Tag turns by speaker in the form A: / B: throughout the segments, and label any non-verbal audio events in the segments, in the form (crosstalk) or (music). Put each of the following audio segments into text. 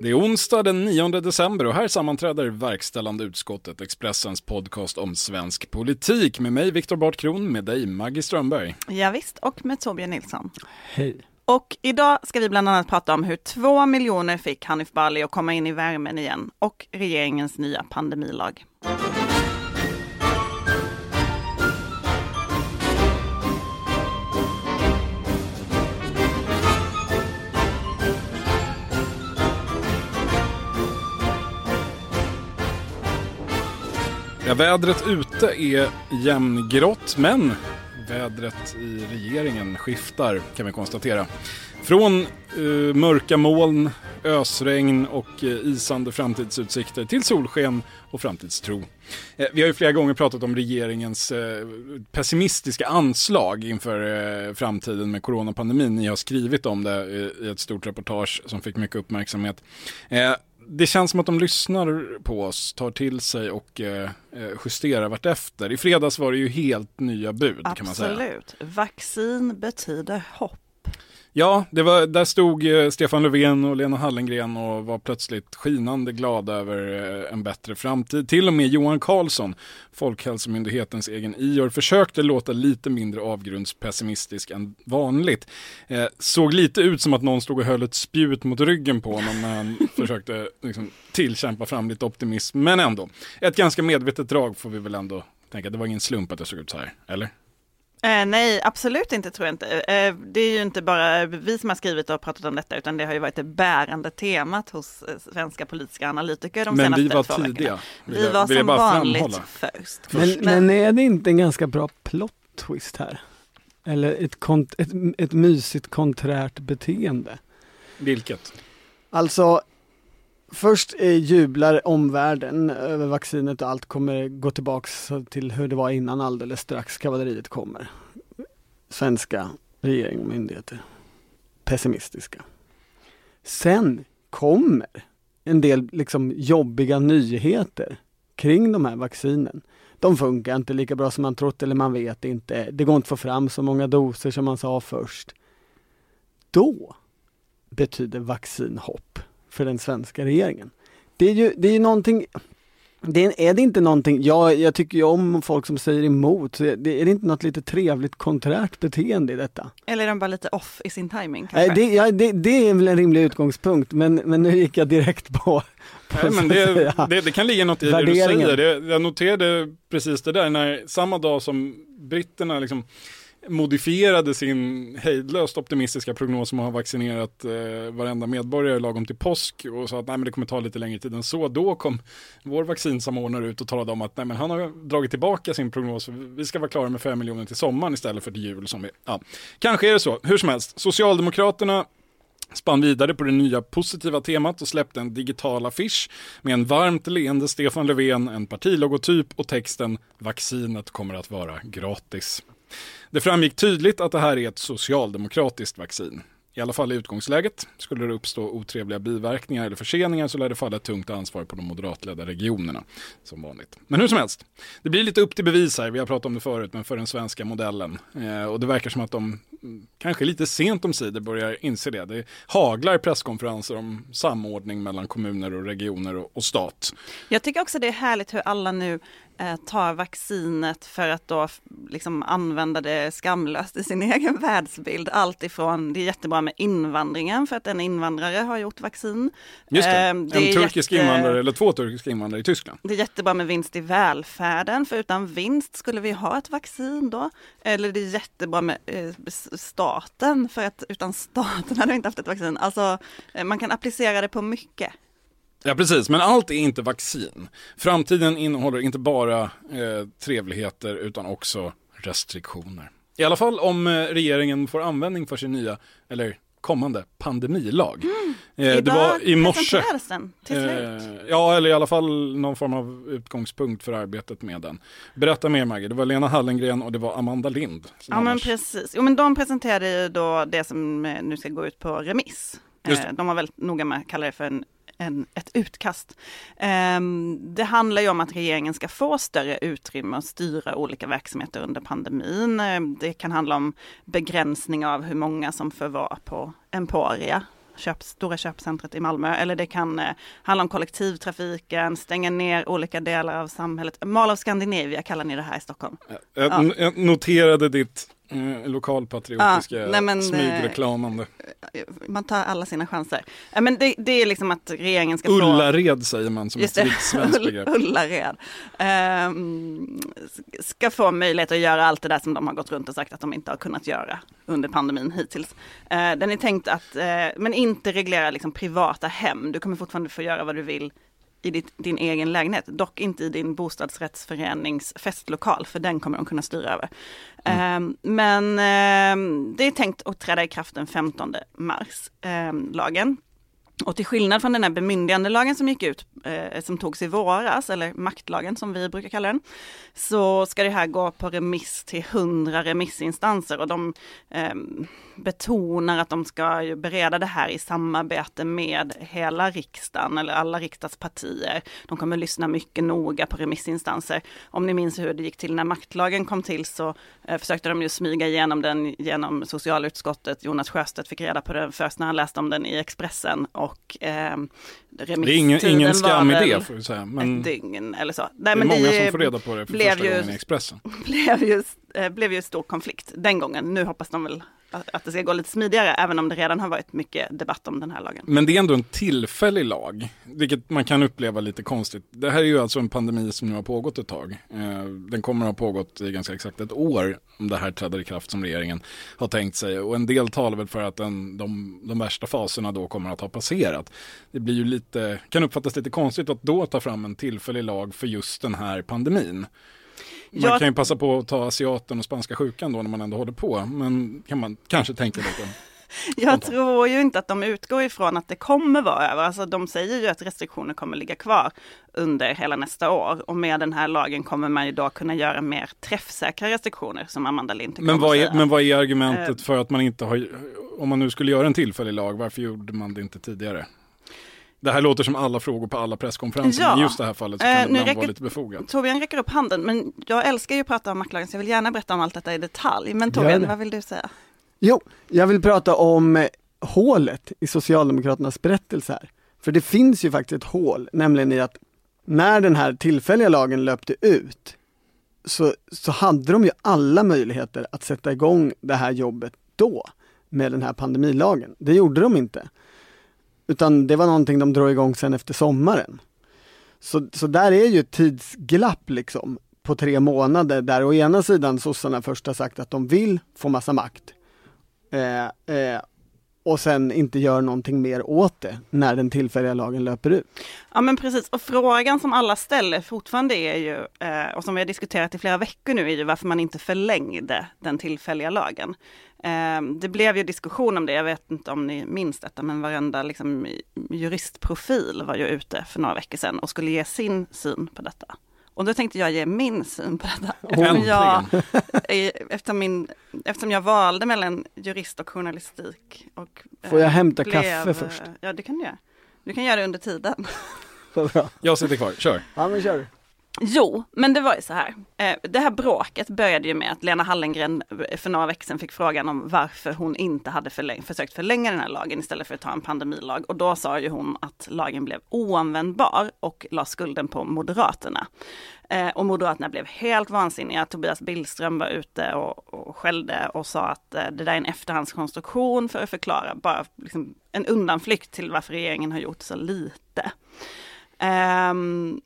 A: Det är onsdag den 9 december och här sammanträder verkställande utskottet Expressens podcast om svensk politik med mig Viktor Bartkron, med dig Maggie Strömberg.
B: Ja, visst, och med Torbjörn Nilsson.
C: Hej.
B: Och idag ska vi bland annat prata om hur två miljoner fick Hanif Bali att komma in i värmen igen och regeringens nya pandemilag.
A: Ja, vädret ute är jämngrått, men vädret i regeringen skiftar kan vi konstatera. Från uh, mörka moln, ösregn och uh, isande framtidsutsikter till solsken och framtidstro. Uh, vi har ju flera gånger pratat om regeringens pessimistiska anslag inför framtiden med coronapandemin. Ni har skrivit om det i ett stort reportage som fick mycket uppmärksamhet det känns som att de lyssnar på oss, tar till sig och eh, eh justerar vartefter. I fredags var det ju helt nya bud
B: Absolut.
A: kan man säga.
B: Absolut. Vaccin betyder hopp.
A: Ja, det var, där stod eh, Stefan Löfven och Lena Hallengren och var plötsligt skinande glada över eh, en bättre framtid. Till och med Johan Carlsson, Folkhälsomyndighetens egen IOR, försökte låta lite mindre avgrundspessimistisk än vanligt. Eh, såg lite ut som att någon stod och höll ett spjut mot ryggen på honom när han (laughs) försökte liksom, tillkämpa fram lite optimism. Men ändå, ett ganska medvetet drag får vi väl ändå tänka. Det var ingen slump att det såg ut så här, eller?
B: Eh, nej, absolut inte tror jag inte. Eh, det är ju inte bara vi som har skrivit och pratat om detta, utan det har ju varit det bärande temat hos eh, svenska politiska analytiker de
A: men
B: senaste
A: vi var
B: två
A: tidiga.
B: veckorna. Vi var som vanligt först.
C: Men, men, är det inte en ganska bra plot twist här? Eller ett, kont ett, ett mysigt konträrt beteende?
A: Vilket?
C: Alltså, Först eh, jublar omvärlden över vaccinet och allt kommer gå tillbaks till hur det var innan alldeles strax kavalleriet kommer. Svenska regering och myndigheter pessimistiska. Sen kommer en del liksom jobbiga nyheter kring de här vaccinen. De funkar inte lika bra som man trott eller man vet inte. Det går inte att få fram så många doser som man sa först. Då betyder vaccin hopp för den svenska regeringen. Det är ju, det är ju någonting det är, är det inte någonting, jag, jag tycker ju om folk som säger emot, så är det, är det inte något lite trevligt konträrt beteende i detta?
B: Eller är de bara lite off i sin timing?
C: Nej, det, ja, det, det, är väl en rimlig utgångspunkt, men, men nu gick jag direkt på,
A: på Nej, men det, det, det, kan ligga något i det du säger. Det, jag noterade precis det där, när samma dag som britterna liksom modifierade sin hejdlöst optimistiska prognos om att ha vaccinerat eh, varenda medborgare lagom till påsk och sa att nej, men det kommer ta lite längre tid än så. Då kom vår vaccinsamordnare ut och talade om att nej, men han har dragit tillbaka sin prognos. Vi ska vara klara med 5 miljoner till sommaren istället för till jul. Som vi, ja. Kanske är det så. Hur som helst, Socialdemokraterna spann vidare på det nya positiva temat och släppte en digital affisch med en varmt leende Stefan Löfven, en partilogotyp och texten “Vaccinet kommer att vara gratis”. Det framgick tydligt att det här är ett socialdemokratiskt vaccin. I alla fall i utgångsläget. Skulle det uppstå otrevliga biverkningar eller förseningar så lär det falla ett tungt ansvar på de moderatledda regionerna. Som vanligt. Men hur som helst. Det blir lite upp till bevis här, vi har pratat om det förut, men för den svenska modellen. Eh, och det verkar som att de, mm, kanske lite sent om sidor, börjar inse det. Det haglar presskonferenser om samordning mellan kommuner och regioner och, och stat.
B: Jag tycker också det är härligt hur alla nu Eh, tar vaccinet för att då liksom använda det skamlöst i sin (laughs) egen världsbild. Allt ifrån, det är jättebra med invandringen för att en invandrare har gjort vaccin.
A: Just det, ehm, det en turkisk jätte... invandrare eller två turkiska invandrare i Tyskland.
B: Det är jättebra med vinst i välfärden för utan vinst skulle vi ha ett vaccin då. Eller det är jättebra med eh, staten för att utan staten (laughs) hade vi inte haft ett vaccin. Alltså eh, man kan applicera det på mycket.
A: Ja precis, men allt är inte vaccin. Framtiden innehåller inte bara eh, trevligheter utan också restriktioner. I alla fall om eh, regeringen får användning för sin nya, eller kommande pandemilag.
B: Mm. Eh, det var i morse. Eh,
A: ja, eller i alla fall någon form av utgångspunkt för arbetet med den. Berätta mer Maggie, det var Lena Hallengren och det var Amanda Lind.
B: Ja men precis, jo men de presenterade ju då det som eh, nu ska gå ut på remiss. De var väldigt noga med att kalla det för en en, ett utkast. Um, det handlar ju om att regeringen ska få större utrymme att styra olika verksamheter under pandemin. Ehm, det kan handla om begränsning av hur många som får vara på Emporia köp, stora köpcentret i Malmö. Eller det kan eh, handla om kollektivtrafiken, stänga ner olika delar av samhället. Mall of Scandinavia kallar ni det här i Stockholm.
A: Jag, ja. jag noterade ditt eh, lokalpatriotiska ja, nej, smygreklamande.
B: Eh, man tar alla sina chanser. Men det, det är liksom att regeringen ska
A: Ullared få... säger man som
B: Just
A: ett svenskt begrepp.
B: Ullared. Um, ska få möjlighet att göra allt det där som de har gått runt och sagt att de inte har kunnat göra under pandemin hittills. Uh, den är tänkt att, men inte reglera liksom privata hem. Du kommer fortfarande få göra vad du vill i ditt, din egen lägenhet, dock inte i din bostadsrättsförenings festlokal, för den kommer de kunna styra över. Mm. Uh, men uh, det är tänkt att träda i kraft den 15 mars, uh, lagen. Och till skillnad från den här bemyndigandelagen som gick ut, eh, som togs i våras, eller maktlagen som vi brukar kalla den, så ska det här gå på remiss till hundra remissinstanser och de eh, betonar att de ska bereda det här i samarbete med hela riksdagen eller alla riksdagspartier. De kommer lyssna mycket noga på remissinstanser. Om ni minns hur det gick till när maktlagen kom till så eh, försökte de ju smyga igenom den genom socialutskottet. Jonas Sjöstedt fick reda på det först när han läste om den i Expressen och eh,
A: det är ingen, ingen skam i det får vi säga.
B: Men ett dygn eller så. Nej,
A: det är
B: men
A: många det som får reda på det för första ju, gången i Expressen. (laughs)
B: Blev ju, eh, blev ju stor konflikt den gången. Nu hoppas de väl att det ska gå lite smidigare, även om det redan har varit mycket debatt om den här lagen.
A: Men det är ändå en tillfällig lag, vilket man kan uppleva lite konstigt. Det här är ju alltså en pandemi som nu har pågått ett tag. Eh, den kommer att ha pågått i ganska exakt ett år om det här träder i kraft som regeringen har tänkt sig. Och en del talar väl för att den, de, de värsta faserna då kommer att ha passerat. Det blir ju lite, kan uppfattas lite konstigt att då ta fram en tillfällig lag för just den här pandemin. Man jag... kan ju passa på att ta asiaten och spanska sjukan då när man ändå håller på. Men kan man kanske tänka lite. (laughs)
B: Jag tror ju inte att de utgår ifrån att det kommer vara över. Alltså de säger ju att restriktioner kommer ligga kvar under hela nästa år. Och med den här lagen kommer man ju då kunna göra mer träffsäkra restriktioner som Amanda Lind
A: men vad, är, men vad är argumentet uh, för att man inte har, om man nu skulle göra en tillfällig lag, varför gjorde man det inte tidigare? Det här låter som alla frågor på alla presskonferenser, ja. men just det här fallet så kan eh, det ibland vara lite befogat.
B: Torbjörn räcker upp handen, men jag älskar ju att prata om maktlagen, så jag vill gärna berätta om allt detta i detalj. Men Torbjörn, vad vill du säga?
C: Jo, jag vill prata om eh, hålet i Socialdemokraternas berättelse här. För det finns ju faktiskt ett hål, nämligen i att när den här tillfälliga lagen löpte ut så, så hade de ju alla möjligheter att sätta igång det här jobbet då med den här pandemilagen. Det gjorde de inte. Utan det var någonting de drog igång sen efter sommaren. Så, så där är ju ett tidsglapp liksom på tre månader där å ena sidan sossarna först har sagt att de vill få massa makt. Eh, eh, och sen inte gör någonting mer åt det när den tillfälliga lagen löper ut.
B: Ja men precis, och frågan som alla ställer fortfarande är ju, eh, och som vi har diskuterat i flera veckor nu, är ju varför man inte förlängde den tillfälliga lagen. Eh, det blev ju diskussion om det, jag vet inte om ni minns detta, men varenda liksom, juristprofil var ju ute för några veckor sedan och skulle ge sin syn på detta. Och då tänkte jag ge min syn på detta. (laughs) Eftersom jag, eftersom, min, eftersom jag valde mellan jurist och journalistik. Och,
C: Får jag hämta blev, kaffe först?
B: Ja, det kan du göra. Du kan göra det under tiden.
A: Jag sitter kvar, kör.
C: Ja, men kör.
B: Jo, men det var ju så här. Eh, det här bråket började ju med att Lena Hallengren eh, för några veckor sedan fick frågan om varför hon inte hade förläng försökt förlänga den här lagen istället för att ta en pandemilag. Och då sa ju hon att lagen blev oanvändbar och la skulden på Moderaterna. Eh, och Moderaterna blev helt vansinniga. Tobias Billström var ute och, och skällde och sa att det där är en efterhandskonstruktion för att förklara, bara liksom en undanflykt till varför regeringen har gjort så lite. Um,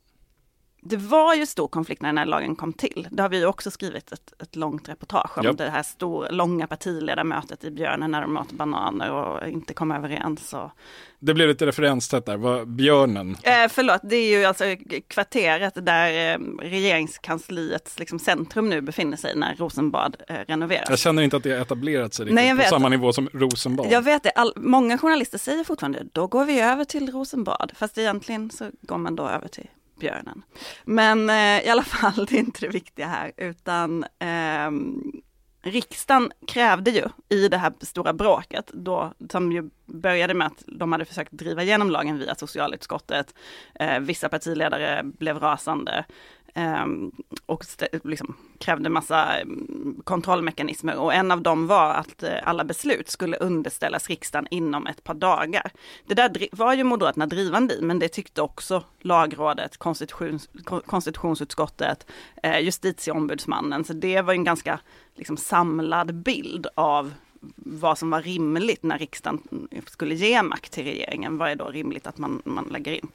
B: det var ju stor konflikt när den här lagen kom till. Det har vi också skrivit ett, ett långt reportage om. Yep. Det här stor, långa partiledarmötet i Björnen när de åt bananer och inte kom överens. Och...
A: Det blev lite referenstätt där, vad Björnen?
B: Eh, förlåt, det är ju alltså kvarteret där eh, regeringskansliets liksom, centrum nu befinner sig när Rosenbad eh, renoveras.
A: Jag känner inte att det har etablerat sig Nej, på samma nivå som Rosenbad.
B: Jag vet det, All, många journalister säger fortfarande, då går vi över till Rosenbad. Fast egentligen så går man då över till björnen. Men eh, i alla fall, (laughs) det är inte det viktiga här, utan eh, riksdagen krävde ju i det här stora bråket, då, som ju började med att de hade försökt driva igenom lagen via socialutskottet. Eh, vissa partiledare blev rasande. Ehm, och liksom krävde massa mm, kontrollmekanismer och en av dem var att eh, alla beslut skulle underställas riksdagen inom ett par dagar. Det där var ju Moderaterna drivande i, men det tyckte också lagrådet, konstitutions, konstitutionsutskottet, eh, justitieombudsmannen, så det var en ganska liksom, samlad bild av vad som var rimligt när riksdagen mm, skulle ge makt till regeringen. Vad är då rimligt att man, man lägger in?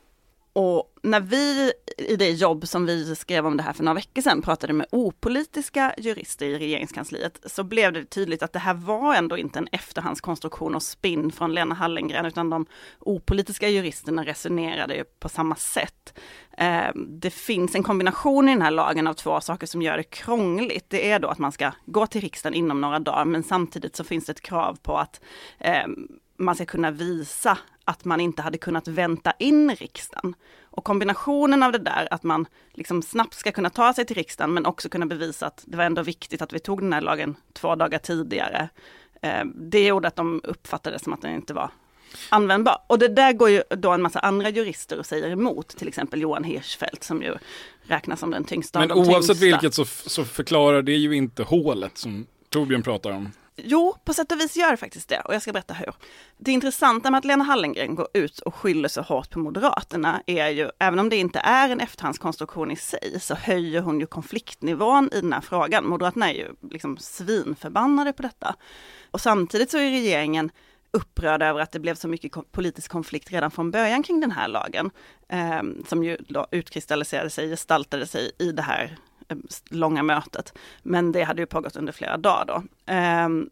B: Och när vi i det jobb som vi skrev om det här för några veckor sedan pratade med opolitiska jurister i regeringskansliet så blev det tydligt att det här var ändå inte en efterhandskonstruktion och spinn från Lena Hallengren utan de opolitiska juristerna resonerade ju på samma sätt. Ehm, det finns en kombination i den här lagen av två saker som gör det krångligt. Det är då att man ska gå till riksdagen inom några dagar men samtidigt så finns det ett krav på att ehm, man ska kunna visa att man inte hade kunnat vänta in riksdagen. Och kombinationen av det där, att man liksom snabbt ska kunna ta sig till riksdagen men också kunna bevisa att det var ändå viktigt att vi tog den här lagen två dagar tidigare. Eh, det gjorde att de uppfattade det som att den inte var användbar. Och det där går ju då en massa andra jurister och säger emot, till exempel Johan Hirschfeldt som ju räknas som den tyngsta
A: Men oavsett tyngsta. vilket så, så förklarar det ju inte hålet som Torbjörn pratar om.
B: Jo, på sätt och vis gör det faktiskt det och jag ska berätta hur. Det intressanta med att Lena Hallengren går ut och skyller så hårt på Moderaterna är ju, även om det inte är en efterhandskonstruktion i sig, så höjer hon ju konfliktnivån i den här frågan. Moderaterna är ju liksom svinförbannade på detta. Och samtidigt så är regeringen upprörd över att det blev så mycket politisk konflikt redan från början kring den här lagen, eh, som ju då utkristalliserade sig, gestaltade sig i det här långa mötet. Men det hade ju pågått under flera dagar då. Ehm,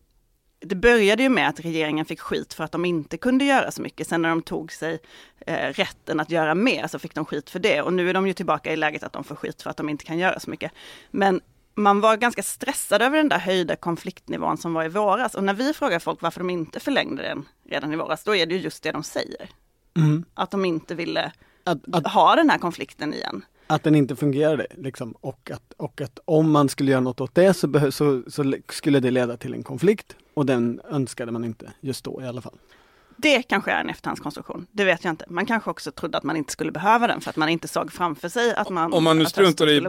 B: det började ju med att regeringen fick skit för att de inte kunde göra så mycket. Sen när de tog sig eh, rätten att göra mer så fick de skit för det. Och nu är de ju tillbaka i läget att de får skit för att de inte kan göra så mycket. Men man var ganska stressad över den där höjda konfliktnivån som var i våras. Och när vi frågar folk varför de inte förlängde den redan i våras, då är det ju just det de säger. Mm. Att de inte ville att, att, ha den här konflikten igen.
C: Att den inte fungerade liksom och att, och att om man skulle göra något åt det så, så, så skulle det leda till en konflikt och den önskade man inte just då i alla fall.
B: Det kanske är en efterhandskonstruktion, det vet jag inte. Man kanske också trodde att man inte skulle behöva den för att man inte såg framför sig att man...
A: Om man nu struntar i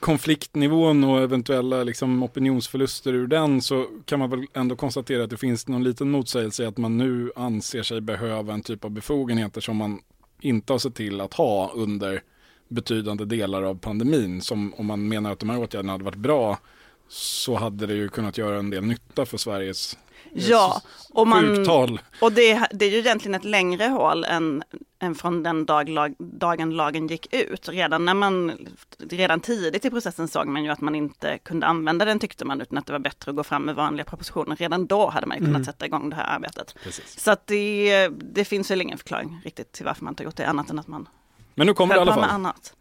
A: konfliktnivån och eventuella liksom, opinionsförluster ur den så kan man väl ändå konstatera att det finns någon liten motsägelse i att man nu anser sig behöva en typ av befogenheter som man inte har sett till att ha under betydande delar av pandemin. Som om man menar att de här åtgärderna hade varit bra så hade det ju kunnat göra en del nytta för Sveriges
B: Ja, och, man, och det, det, är ju egentligen ett längre hål än, än från den dag, lag, dagen lagen gick ut. Redan, när man, redan tidigt i processen såg man ju att man inte kunde använda den tyckte man, utan att det var bättre att gå fram med vanliga propositioner. Redan då hade man ju kunnat mm. sätta igång det här arbetet. Precis. Så att det, det finns väl ingen förklaring riktigt till varför man inte gjort det, annat än att man
A: men nu kommer det i alla fall. Annat.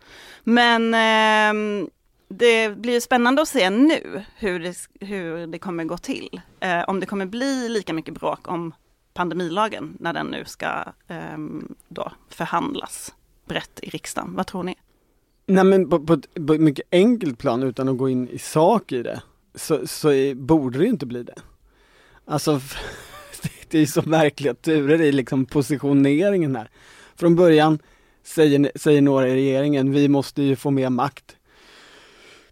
B: Men eh, det blir spännande att se nu hur det, hur det kommer gå till. Eh, om det kommer bli lika mycket bråk om pandemilagen när den nu ska eh, då förhandlas brett i riksdagen. Vad tror ni?
C: Nej men på, på, ett, på ett mycket enkelt plan utan att gå in i sak i det så, så är, borde det inte bli det. Alltså (laughs) det är så märkliga turer i liksom positioneringen här. Från början säger, säger några i regeringen, vi måste ju få mer makt.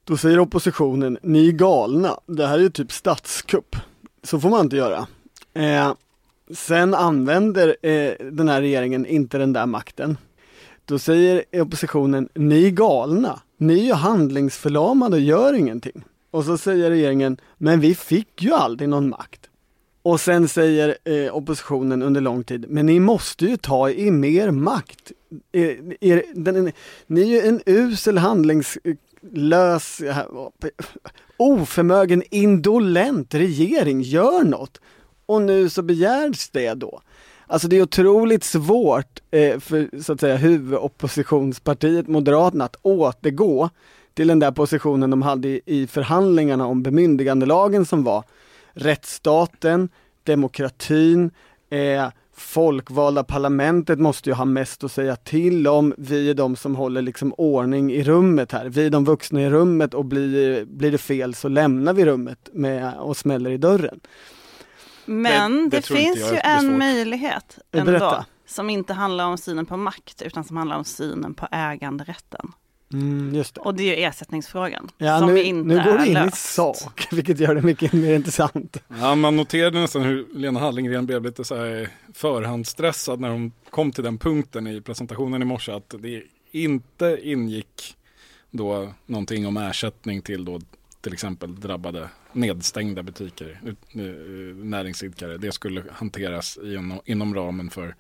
C: Då säger oppositionen, ni är galna, det här är ju typ statskupp. Så får man inte göra. Eh, sen använder eh, den här regeringen inte den där makten. Då säger oppositionen, ni är galna, ni är ju handlingsförlamade och gör ingenting. Och så säger regeringen, men vi fick ju aldrig någon makt. Och sen säger eh, oppositionen under lång tid, men ni måste ju ta i mer makt. Er, er, den, ni är ju en usel handlingslös, eh, oförmögen, indolent regering, gör något. Och nu så begärs det då. Alltså det är otroligt svårt eh, för så att säga huvudoppositionspartiet Moderaterna att återgå till den där positionen de hade i, i förhandlingarna om bemyndigandelagen som var rättsstaten, demokratin, eh, folkvalda parlamentet måste ju ha mest att säga till om. Vi är de som håller liksom ordning i rummet här. Vi är de vuxna i rummet och blir, blir det fel så lämnar vi rummet med, och smäller i dörren.
B: Men det, det, det finns ju en möjlighet ändå. Berätta. Som inte handlar om synen på makt utan som handlar om synen på äganderätten.
C: Mm, just det.
B: Och det är ju ersättningsfrågan.
C: Ja,
B: som
C: nu,
B: inte
C: nu går
B: är
C: du in
B: löst.
C: i sak, (laughs) vilket gör det mycket mer intressant.
A: Ja, man noterade nästan hur Lena Hallengren blev lite så här förhandsstressad när hon kom till den punkten i presentationen i morse att det inte ingick då någonting om ersättning till då till exempel drabbade nedstängda butiker, ut- eh, näringsidkare. Det skulle hanteras inom, inom ramen för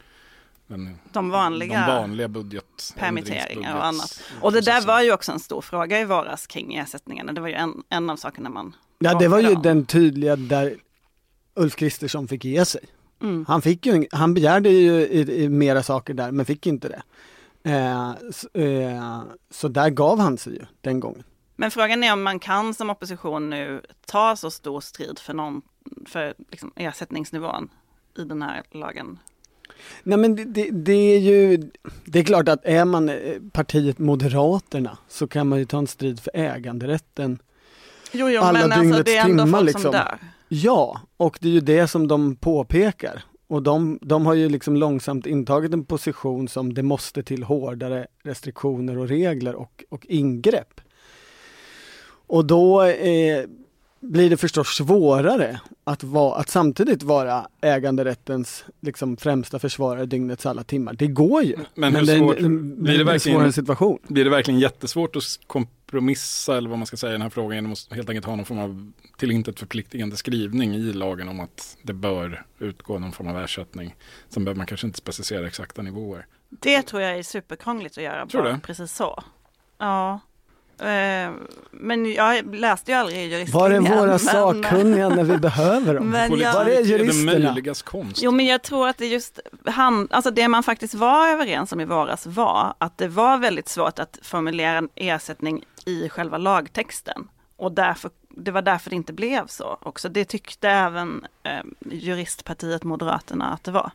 A: den,
B: De vanliga
A: de vanliga budget
B: permitteringar och annat. Och det där var ju också en stor fråga i våras kring ersättningarna. Det var ju en, en av sakerna man
C: Ja, det var ju
B: om.
C: den tydliga där Ulf Kristersson fick ge sig.
B: Mm.
C: Han, fick ju, han begärde ju i, i mera saker där, men fick inte det. Eh, så, eh, så där gav han sig ju den gången.
B: Men frågan är om man kan som opposition nu ta så stor strid för, någon, för liksom ersättningsnivån i den här lagen.
C: Nej men det, det, det är ju, det är klart att är man eh, partiet Moderaterna så kan man ju ta en strid för äganderätten.
B: Jo, jo,
C: Alla
B: men alltså det är ändå
C: timmar,
B: folk
C: liksom.
B: som dör.
C: Ja, och det är ju det som de påpekar. Och de, de har ju liksom långsamt intagit en position som det måste till hårdare restriktioner och regler och, och ingrepp. Och då eh, blir det förstås svårare att, va, att samtidigt vara äganderättens liksom, främsta försvarare dygnets alla timmar. Det går ju.
A: Men hur
C: det är en-
A: svårt-
C: en-
A: blir det
C: en
A: verkligen-
C: svårare situation.
A: Blir det verkligen jättesvårt att kompromissa eller vad man ska säga i den här frågan genom att helt enkelt ha någon form av till intet förpliktigande skrivning i lagen om att det bör utgå någon form av ersättning. Sen behöver man kanske inte specificera exakta nivåer.
B: Det tror jag är superkrångligt att göra.
A: Tror
B: bara
A: du?
B: Precis så. Ja. Eh, Men jag läste ju aldrig juristlinjen.
C: Var är våra (laughs)
B: men-
C: sakkunniga när vi behöver dem? (laughs)
B: Men jag-
C: Var är
A: är det
C: juristerna?
A: möjligas konst.
B: Jo men jag tror att det just han, alltså det man faktiskt var överens om i våras var att det var väldigt svårt att formulera en ersättning i själva lagtexten. Och därför, det var därför det inte blev så också. Det tyckte även eh, juristpartiet Moderaterna att det var.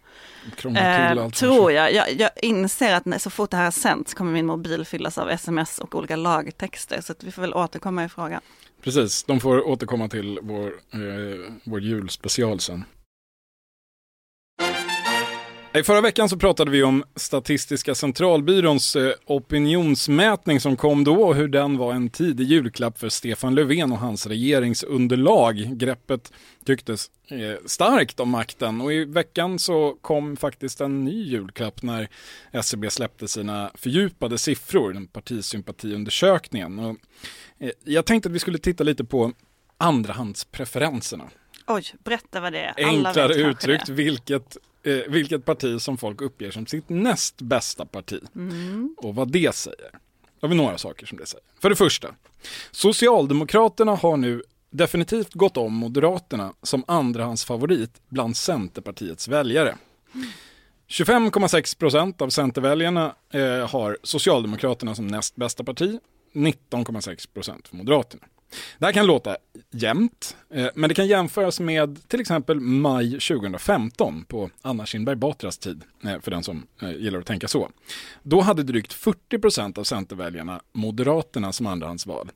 B: Eh, tror jag. jag. Jag inser att när, så fort det här har sänts kommer min mobil fyllas av sms och olika lagtexter. Så vi får väl återkomma i frågan.
A: Precis, de får återkomma till vår, eh, vår julspecial sen. I förra veckan så pratade vi om Statistiska centralbyråns eh, opinionsmätning som kom då och hur den var en tidig julklapp för Stefan Löfven och hans regeringsunderlag. Greppet tycktes eh, starkt om makten och i veckan så kom faktiskt en ny julklapp när SCB släppte sina fördjupade siffror, den partisympatiundersökningen. Och, eh, jag tänkte att vi skulle titta lite på andrahandspreferenserna.
B: Oj, berätta vad det är. Alla
A: Enklare
B: det.
A: vilket, eh, vilket parti som folk uppger som sitt näst bästa parti.
B: Mm.
A: Och vad det säger. Då har vi några saker som det säger. För det första, Socialdemokraterna har nu definitivt gått om Moderaterna som andrahandsfavorit bland Centerpartiets väljare. 25,6 procent av Centerväljarna eh, har Socialdemokraterna som näst bästa parti, 19,6 procent för Moderaterna. Det här kan låta jämnt, eh, men det kan jämföras med till exempel maj 2015 på Anna Kinberg Batras tid, eh, för den som eh, gillar att tänka så. Då hade drygt 40 procent av Centerväljarna Moderaterna som andrahandsval.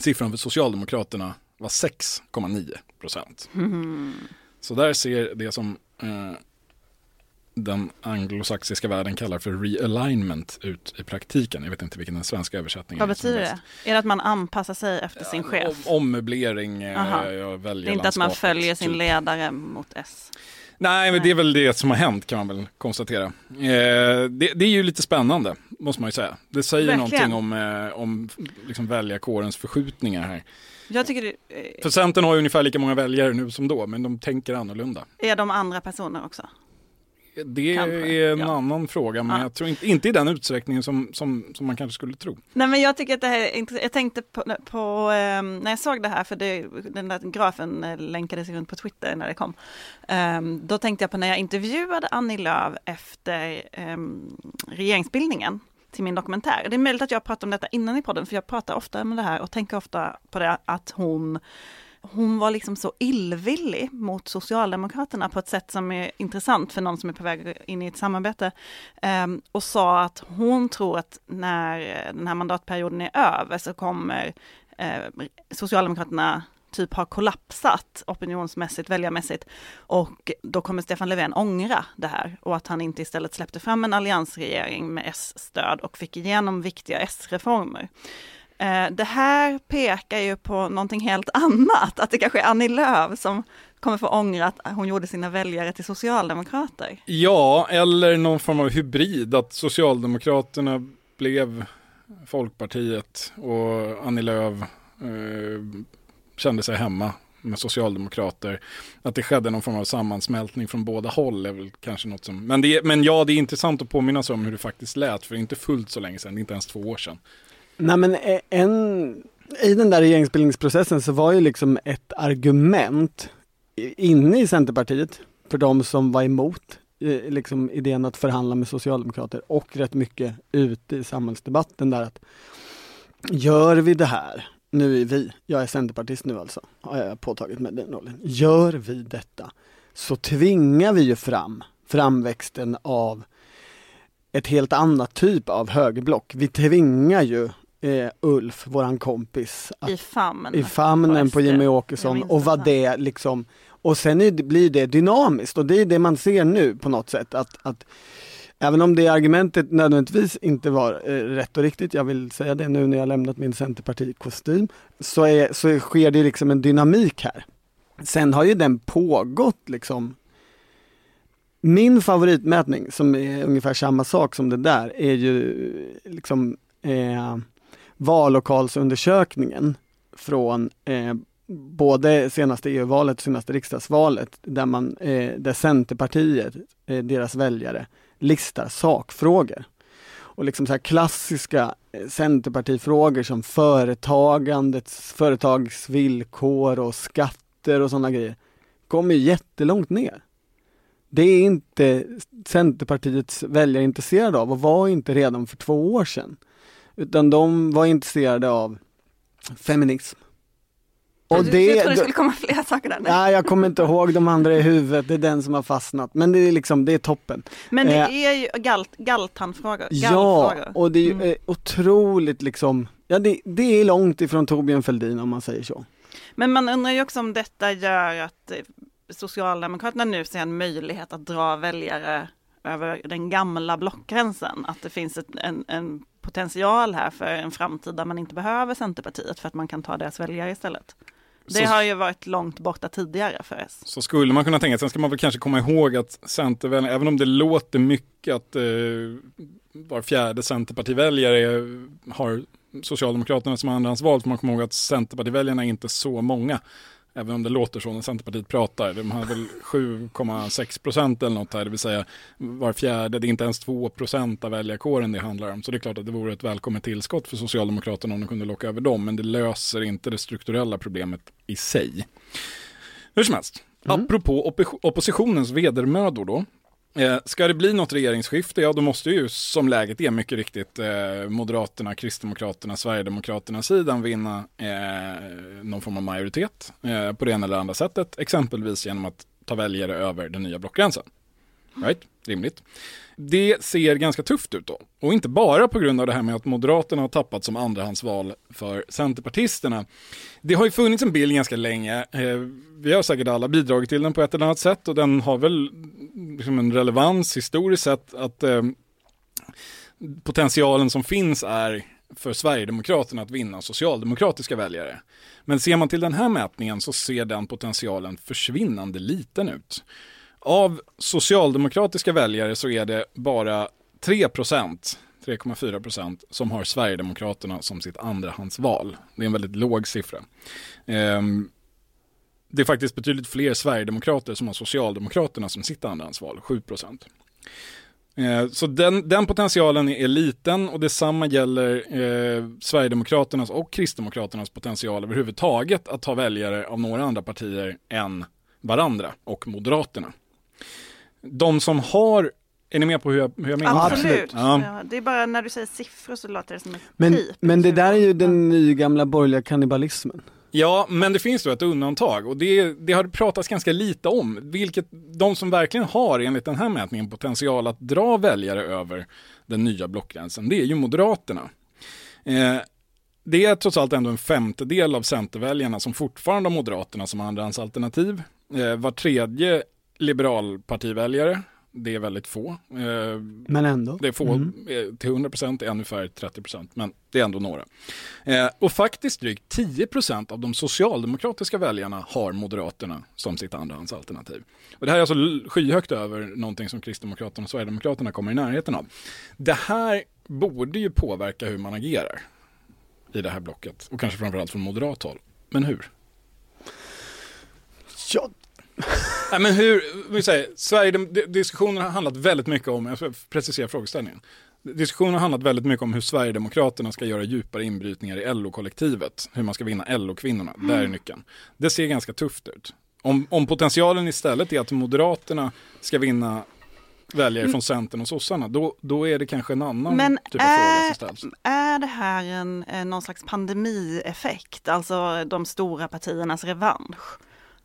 A: Siffran för Socialdemokraterna var 6,9 procent. Så där ser det som eh, den anglosaxiska världen kallar för realignment ut i praktiken. Jag vet inte vilken den svenska översättningen
B: Vad
A: är som
B: betyder
A: bäst.
B: det? Är det att man anpassar sig efter sin chef?
A: Om, ommöblering, eh, jag väljer
B: Det är inte att man följer sin
A: typ.
B: ledare mot S.
A: Nej, men det är väl det som har hänt kan man väl konstatera. Eh, det, det är ju lite spännande, måste man ju säga. Det säger
B: Verkligen.
A: någonting om, eh, om liksom väljarkårens förskjutningar här.
B: Jag tycker det eh,
A: För Centern har ju ungefär lika många väljare nu som då, men de tänker annorlunda.
B: är de andra personer också.
A: Det
B: Kanske,
A: är en
B: ja.
A: annan fråga, men
B: Ja.
A: jag tror inte, inte i den utsträckningen som, som, som man kanske skulle tro.
B: Nej men jag tycker att det här är intressant. Jag tänkte på, på ehm, när jag såg det här, för det, den där grafen eh, länkades runt på Twitter när det kom. Ehm, då tänkte jag på när jag intervjuade Annie Lööf efter ehm, regeringsbildningen till min dokumentär. Det är möjligt att jag pratar om detta innan i podden, för jag pratar ofta om det här och tänker ofta på det att hon hon var liksom så illvillig mot Socialdemokraterna på ett sätt som är intressant för någon som är på väg in i ett samarbete. Ehm, och sa att hon tror att när den här mandatperioden är över så kommer eh, Socialdemokraterna typ har kollapsat opinionsmässigt, väljarmässigt. Och då kommer Stefan Löfven ångra det här och att han inte istället släppte fram en alliansregering med S-stöd och fick igenom viktiga S-reformer. Eh, det här pekar ju på någonting helt (laughs) annat, att det kanske är Annie Lööf som kommer få ångra att hon gjorde sina väljare till socialdemokrater.
A: Ja, eller någon form av hybrid, att Socialdemokraterna blev Folkpartiet och Annie Lööf eh, kände sig hemma med socialdemokrater. Att det skedde någon form av sammansmältning från båda håll är väl kanske något som, men, det, men ja, det är intressant att påminna sig om hur det faktiskt lät, för det är inte fullt så länge sedan, det är inte ens två år sedan.
C: Nej men eh, en, i den där regeringsbildningsprocessen så var ju liksom ett argument inne i Centerpartiet för de som var emot eh, liksom idén att förhandla med socialdemokrater och rätt mycket ute i samhällsdebatten där att gör vi det här, nu är vi, jag är centerpartist nu alltså, har jag påtagit mig den rollen. Gör vi detta så tvingar vi ju fram framväxten av ett helt annat typ av högerblock. Vi tvingar ju eh, Ulf, våran kompis,
B: att, i famnen,
C: i famnen på Jimmy Åkesson och vad det liksom och sen är, blir det dynamiskt och det är det man ser nu på något sätt att, att Även om det argumentet nödvändigtvis inte var eh, rätt och riktigt, jag vill säga det nu när jag lämnat min Centerpartikostym, så, är, så sker det liksom en dynamik här. Sen har ju den pågått liksom. Min favoritmätning som är ungefär samma sak som det där är ju liksom eh, vallokalsundersökningen från eh, både senaste EU-valet och senaste riksdagsvalet där man, eh, där Centerpartiet, eh, deras väljare, listar sakfrågor. Och liksom så här klassiska eh, Centerpartifrågor som företagandets, företagsvillkor och skatter och sådana grejer kommer jättelångt ner. Det är inte Centerpartiets väljare intresserade av och var inte redan för två år sedan. Utan de var intresserade av feminism.
B: Och du, det, jag trodde det skulle komma fler saker där.
C: Nej, jag kommer inte ihåg de andra i huvudet, det är den som har fastnat. Men det är liksom, det är toppen.
B: Men det eh, är ju galt, galtanfrågor.
C: Ja, och det är mm. Eh, otroligt liksom, ja det, det är långt ifrån Torbjörn Fälldin om man säger så.
B: Men man undrar ju också om detta gör att eh, Socialdemokraterna nu ser en möjlighet att dra väljare över den gamla blockgränsen. Att det finns ett, en, en potential här för en framtid där man inte behöver Centerpartiet för att man kan ta deras väljare istället. Det har ju varit långt borta tidigare för S.
A: Så skulle man kunna tänka, sen ska man väl kanske komma ihåg att Centerväljare, även om det låter mycket att eh, var fjärde Centerpartiväljare har Socialdemokraterna som andrahandsval, får man komma ihåg att Centerpartiväljarna är inte så många. Även om det låter så när Centerpartiet pratar. De har väl 7,6 procent eller något här, det vill säga var fjärde, det är inte ens 2 procent av väljarkåren det handlar om. Så det är klart att det vore ett välkommet tillskott för Socialdemokraterna om de kunde locka över dem, men det löser inte det strukturella problemet i sig. Hur som helst, mm. apropå op oppositionens vedermödor då, Eh, ska det bli något regeringsskifte, ja då måste ju som läget är mycket riktigt eh, Moderaterna, Kristdemokraterna, Sverigedemokraterna sidan vinna eh, någon form av majoritet eh, på det ena eller andra sättet, exempelvis genom att ta väljare över den nya blockgränsen. Right? Rimligt. Det ser ganska tufft ut då. Och inte bara på grund av det här med att Moderaterna har tappat som andrahandsval för Centerpartisterna. Det har ju funnits en bild ganska länge. Eh, vi har säkert alla bidragit till den på ett eller annat sätt och den har väl liksom en relevans historiskt sett att eh, potentialen som finns är för Sverigedemokraterna att vinna socialdemokratiska väljare. Men ser man till den här mätningen så ser den potentialen försvinnande liten ut. Av socialdemokratiska väljare så är det bara 3% 3,4% som har Sverigedemokraterna som sitt andrahandsval. Det är en väldigt låg siffra. Ehm, det är faktiskt betydligt fler Sverigedemokrater som har Socialdemokraterna som sitt andrahandsval, 7%. Ehm, så den, den, potentialen är liten och detsamma gäller eh, Sverigedemokraternas och Kristdemokraternas potential överhuvudtaget att ta väljare av några andra partier än varandra och Moderaterna. De som har är ni med på hur jag, hur jag menar?
B: Absolut. Ja. Ja, det är bara när du säger siffror så låter det som ett
C: Men, typ. men det där är ju den nygamla borgerliga kannibalismen.
A: Ja, men det finns då ett undantag och det, det har pratats ganska lite om. Vilket, de som verkligen har enligt den här mätningen potential att dra väljare över den nya blockgränsen, det är ju Moderaterna. Eh, det är trots allt ändå en femtedel av Centerväljarna som fortfarande har Moderaterna som andrahandsalternativ. Eh, var tredje liberalpartiväljare det är väldigt få. Eh,
C: men ändå.
A: Det är få mm. Eh, till 100 procent, ungefär 30 procent, men det är ändå några. Eh, och faktiskt drygt 10 procent av de socialdemokratiska väljarna har Moderaterna som sitt andrahandsalternativ. Och det här är alltså skyhögt över någonting som Kristdemokraterna och Sverigedemokraterna kommer i närheten av. Det här borde ju påverka hur man agerar i det här blocket och kanske framförallt från moderat håll. Men hur?
C: Ja,
A: Nej, men hur, vi säger, Sverige, diskussionen har handlat väldigt mycket om, jag ska precisera frågeställningen. Diskussionen har handlat väldigt mycket om hur Sverigedemokraterna ska göra djupare inbrytningar i LO-kollektivet. Hur man ska vinna LO-kvinnorna, mm. där är nyckeln. Det ser ganska tufft ut. Om, om potentialen istället är att Moderaterna ska vinna väljare mm. från Centern och sossarna, då, då är det kanske en annan Men typ av är, fråga som ställs.
B: Är det här en, någon slags pandemieffekt, alltså de stora partiernas revansch?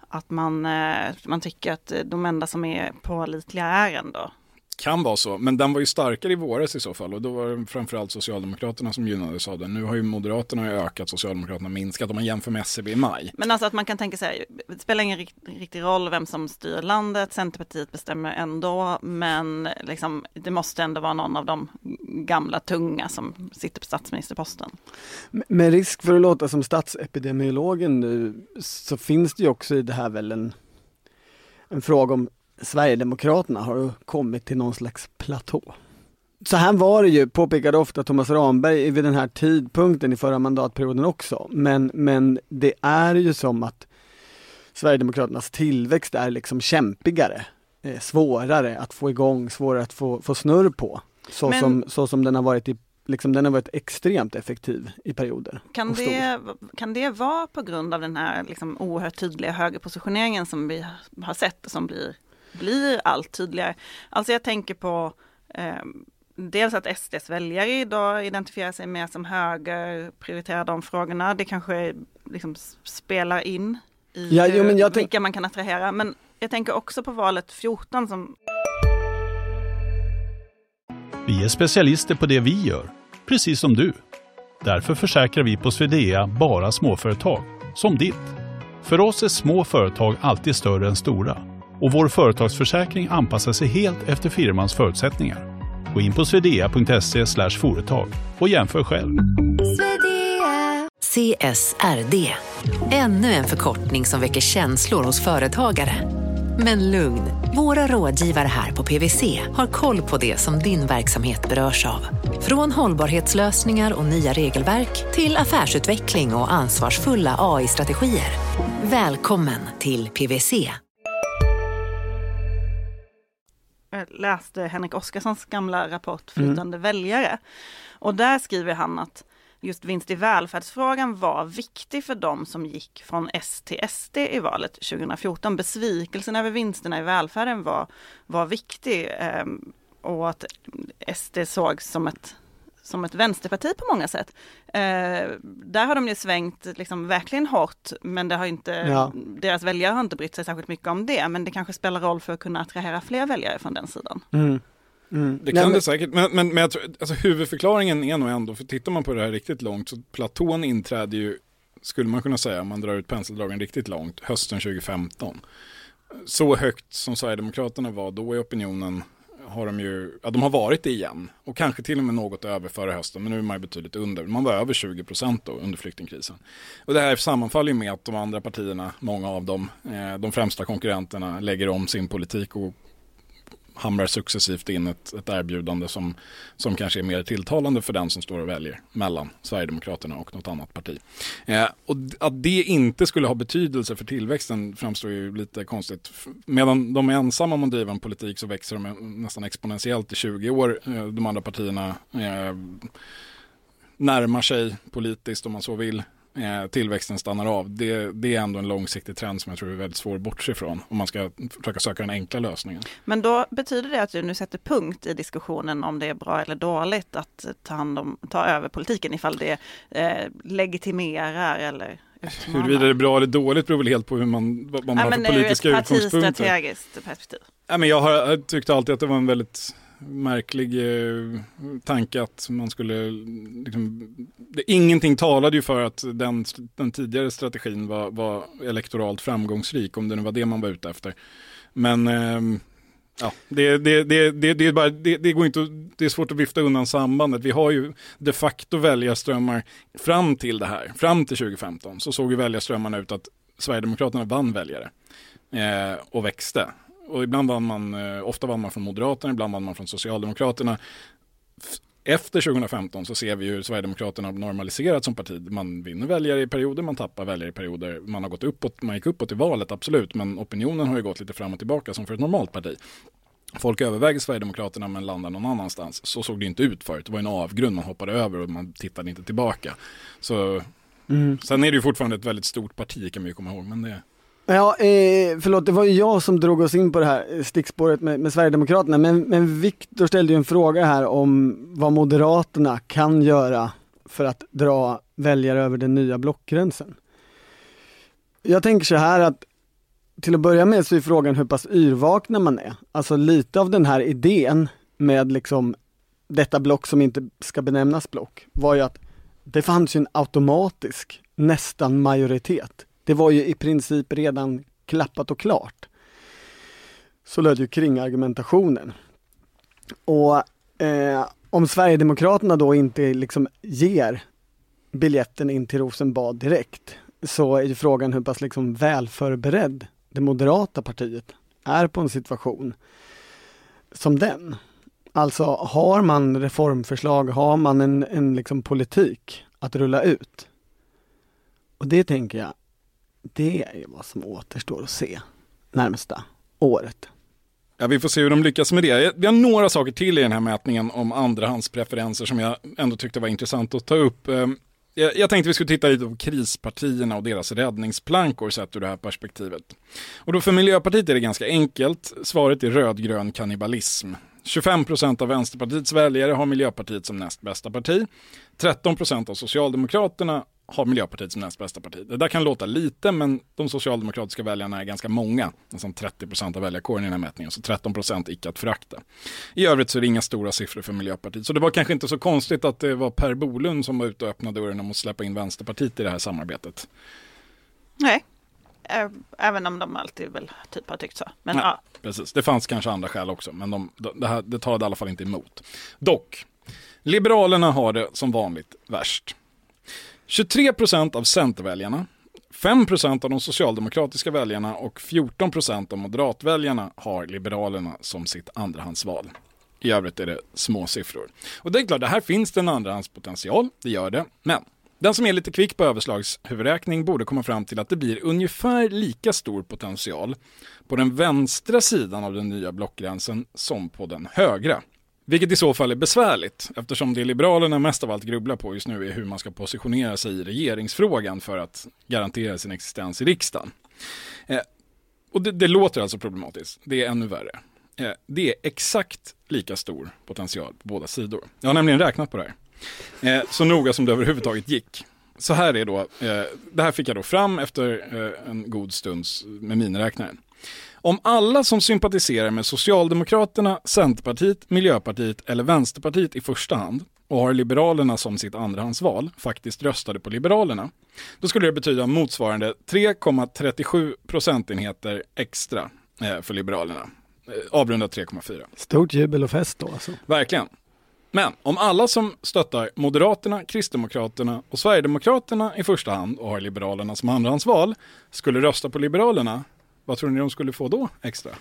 B: Att man, eh, man tycker att de enda som är pålitliga är ändå
A: kan vara så, men den var ju starkare i våras i så fall och då var det framförallt Socialdemokraterna som gynnades av den. Nu har ju Moderaterna ökat, Socialdemokraterna minskat om man jämför med SCB i maj.
B: Men alltså att man kan tänka sig, det spelar ingen riktig roll vem som styr landet, Centerpartiet bestämmer ändå, men liksom, det måste ändå vara någon av de gamla tunga som sitter på statsministerposten.
C: Med risk för att låta som statsepidemiologen nu, så finns det ju också i det här väl en, en fråga om Sverigedemokraterna har kommit till någon slags platå. Så här var det ju, påpekade ofta Thomas Ramberg vid den här tidpunkten i förra mandatperioden också. Men, men det är ju som att Sverigedemokraternas tillväxt är liksom kämpigare, eh, svårare att få igång, svårare att få, få snurr på. Så, men, som, så som den har varit i Liksom, den har varit extremt effektiv i perioder.
B: Kan det, kan det vara på grund av den här liksom oerhört tydliga högerpositioneringen som vi har sett och som blir blir allt tydligare. Alltså jag tänker på eh, dels att SDs väljare idag identifierar sig mer som höger, prioriterar de frågorna. Det kanske liksom spelar in i ja, jo, men jag vilka man kan attrahera. Men jag tänker också på valet 14 som...
D: Vi är specialister på det vi gör, precis som du. Därför försäkrar vi på Swedea bara småföretag, som ditt. För oss är små företag alltid större än stora och vår företagsförsäkring anpassar sig helt efter firmans förutsättningar. Gå in på swedea.se företag och jämför själv.
E: CSRD, ännu en förkortning som väcker känslor hos företagare. Men lugn, våra rådgivare här på PWC har koll på det som din verksamhet berörs av. Från hållbarhetslösningar och nya regelverk till affärsutveckling och ansvarsfulla AI-strategier. Välkommen till PWC.
B: Läste Henrik Oskarssons gamla rapport Flytande mm. väljare. Och där skriver han att just vinst i välfärdsfrågan var viktig för dem som gick från S till SD i valet 2014. Besvikelsen över vinsterna i välfärden var, var viktig eh, och att SD sågs som ett som ett vänsterparti på många sätt. Eh, där har de ju svängt liksom verkligen hårt, men det har inte, ja. deras väljare har inte brytt sig särskilt mycket om det, men det kanske spelar roll för att kunna attrahera fler väljare från den sidan.
A: Mm. Mm. Det kan Nej, men... det säkert, men, men, men jag tror, alltså, huvudförklaringen är nog ändå, för tittar man på det här riktigt långt, så platån inträder ju, skulle man kunna säga, om man drar ut penseldragen riktigt långt, hösten 2015. Så högt som Sverigedemokraterna var då i opinionen har de ju, ja de har varit det igen. Och kanske till och med något över förra hösten, men nu är man ju betydligt under. Man var över 20 procent då under flyktingkrisen. Och det här sammanfaller ju med att de andra partierna, många av dem, eh, de främsta konkurrenterna lägger om sin politik och hamrar successivt in ett, ett erbjudande som, som kanske är mer tilltalande för den som står och väljer mellan Sverigedemokraterna och något annat parti. Eh, och att det inte skulle ha betydelse för tillväxten framstår ju lite konstigt. Medan de är ensamma om att driva en politik så växer de nästan exponentiellt i 20 år. Eh, de andra partierna eh, närmar sig politiskt om man så vill eh, tillväxten stannar av. Det, det, är ändå en långsiktig trend som jag tror är väldigt svår att bortse ifrån om man ska försöka söka den enkla lösningen.
B: Men då betyder det att du nu sätter punkt i diskussionen om det är bra eller dåligt att ta, hand om, ta över politiken ifall det eh, legitimerar eller
A: Huruvida det är bra eller dåligt beror väl helt på hur man, vad man ja, har för politiska utgångspunkter.
B: Men ur ett partistrategiskt perspektiv.
A: Ja, men jag har tyckt alltid att det var en väldigt märklig eh, tanke att man skulle, liksom, det, ingenting talade ju för att den, den tidigare strategin var, var elektoralt framgångsrik, om det nu var det man var ute efter. Men eh, Ja, det, det, det, det, det, är bara, det, det, går inte, det är svårt att vifta undan sambandet. Vi har ju de facto väljarströmmar fram till det här, fram till 2015 så såg ju väljarströmmarna ut att Sverigedemokraterna vann väljare eh, och växte. Och ibland vann man, eh, ofta vann man från Moderaterna, ibland vann man från Socialdemokraterna. Efter 2015 så ser vi hur Sverigedemokraterna har normaliserat som parti. Man vinner väljare i perioder, man tappar väljare i perioder. Man har gått uppåt, man gick uppåt i valet, absolut, men opinionen har ju gått lite fram och tillbaka som för ett normalt parti. Folk överväger Sverigedemokraterna men landar någon annanstans. Så såg det inte ut förut. Det var en avgrund man hoppade över och man tittade inte tillbaka. Så, mm. Sen är det ju fortfarande ett väldigt stort parti kan man ju komma ihåg. Men det,
C: Ja, eh, förlåt, det var ju jag som drog oss in på det här stickspåret med, med Sverigedemokraterna, men, men Viktor ställde ju en fråga här om vad Moderaterna kan göra för att dra väljare över den nya blockgränsen. Jag tänker så här att till att börja med så är frågan hur pass yrvakna man är. Alltså lite av den här idén med liksom detta block som inte ska benämnas block var ju att det fanns ju en automatisk nästan majoritet det var ju i princip redan klappat och klart. Så löd ju kringargumentationen. Och eh, om Sverigedemokraterna då inte liksom ger biljetten in till Rosenbad direkt så är ju frågan hur pass liksom välförberedd det moderata partiet är på en situation som den. Alltså har man reformförslag, har man en, en liksom politik att rulla ut? Och det tänker jag det är vad som återstår att se närmsta året.
A: Ja, vi får se hur de lyckas med det. Vi har några saker till i den här mätningen om andrahandspreferenser som jag ändå tyckte var intressant att ta upp. Ehm, jag tänkte vi skulle titta lite på krispartierna och deras räddningsplankor sett ur det här perspektivet. Och då för Miljöpartiet är det ganska enkelt. Svaret är rödgrön kannibalism. 25 procent av Vänsterpartiets väljare har Miljöpartiet som näst bästa parti. 13 procent av Socialdemokraterna har Miljöpartiet som näst bästa parti. Det där kan låta lite, men de socialdemokratiska väljarna är ganska många. Nästan 30 procent av väljarkåren i den här mätningen, så 13 procent icke att förakta. I övrigt så är det inga stora siffror för Miljöpartiet. Så det var kanske inte så konstigt att det var Per Bolund som var ute och öppnade dörren om att släppa in Vänsterpartiet i det här samarbetet.
B: Nej, även om de alltid väl typ har tyckt så. Men,
A: Nej, ja. Precis, det fanns kanske andra skäl också, men de, det, här, det talade i alla fall inte emot. Dock, Liberalerna har det som vanligt värst. 23% av Centerväljarna, 5% av de socialdemokratiska väljarna och 14% av moderatväljarna har Liberalerna som sitt andrahandsval. I övrigt är det små siffror. Och det är klart, det här finns det en andrahandspotential, det gör det. Men den som är lite kvick på överslagshuvudräkning borde komma fram till att det blir ungefär lika stor potential på den vänstra sidan av den nya blockgränsen som på den högra. Vilket i så fall är besvärligt eftersom det Liberalerna mest av allt grubblar på just nu är hur man ska positionera sig i regeringsfrågan för att garantera sin existens i riksdagen. Eh, och det, det, låter alltså problematiskt. Det är ännu värre. Eh, det är exakt lika stor potential på båda sidor. Jag har nämligen räknat på det här. Eh, så noga som det överhuvudtaget gick. Så här är då, eh, det här fick jag då fram efter eh, en god stunds med miniräknaren. Om alla som sympatiserar med Socialdemokraterna, Centerpartiet, Miljöpartiet eller Vänsterpartiet i första hand och har Liberalerna som sitt andrahandsval faktiskt röstade på Liberalerna, då skulle det betyda motsvarande 3,37 procentenheter extra eh, för Liberalerna. Eh, avrundat 3,4.
C: Stort jubel och fest då alltså.
A: Verkligen. Men om alla som stöttar Moderaterna, Kristdemokraterna och Sverigedemokraterna i första hand och har Liberalerna som andrahandsval skulle rösta på Liberalerna vad tror ni de skulle få då extra?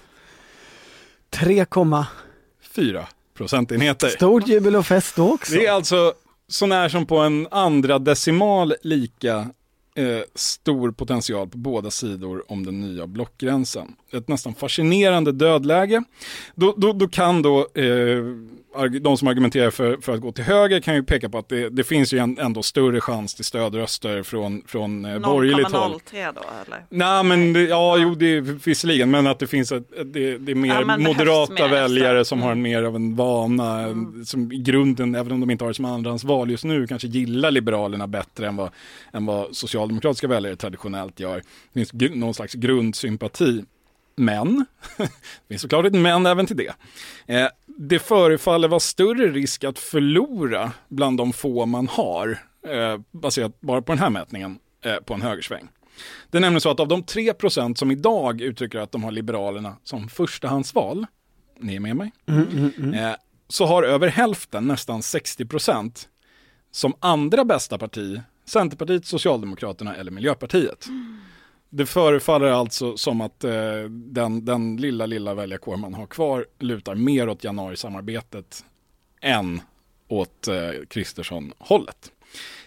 C: 3,4
A: procentenheter.
C: Stort jubel och fest då också.
A: Det är alltså sånär som på en andra decimal lika eh, stor potential på båda sidor om den nya blockgränsen. Ett nästan fascinerande dödläge. Då, då, då kan då eh, de som argumenterar för, för att gå till höger kan ju peka på att det, det finns ju en, ändå större chans till stödröster från, från eh, borgerligt håll.
B: 0,03 då eller?
A: Nej men det, ja, jo det är visserligen men att det finns ett, det, det är mer ja, moderata mer väljare efter. som har en mer av en vana mm. som i grunden, även om de inte har det som andrahandsval just nu, kanske gillar Liberalerna bättre än vad, än vad socialdemokratiska väljare traditionellt gör. Det finns någon slags grundsympati Men, (laughs) det finns såklart ett men även till det. Eh, det förefaller vara större risk att förlora bland de få man har, eh, baserat bara på den här mätningen, eh, på en högersväng. Det är nämligen så att av de 3% som idag uttrycker att de har Liberalerna som förstahandsval, ni är med mig? Mm, mm, mm. Eh, så har över hälften, nästan 60%, som andra bästa parti Centerpartiet, Socialdemokraterna eller Miljöpartiet. Det förefaller alltså som att eh, den, den lilla, lilla väljarkår man har kvar lutar mer åt januarisamarbetet än åt eh, Kristersson-hållet.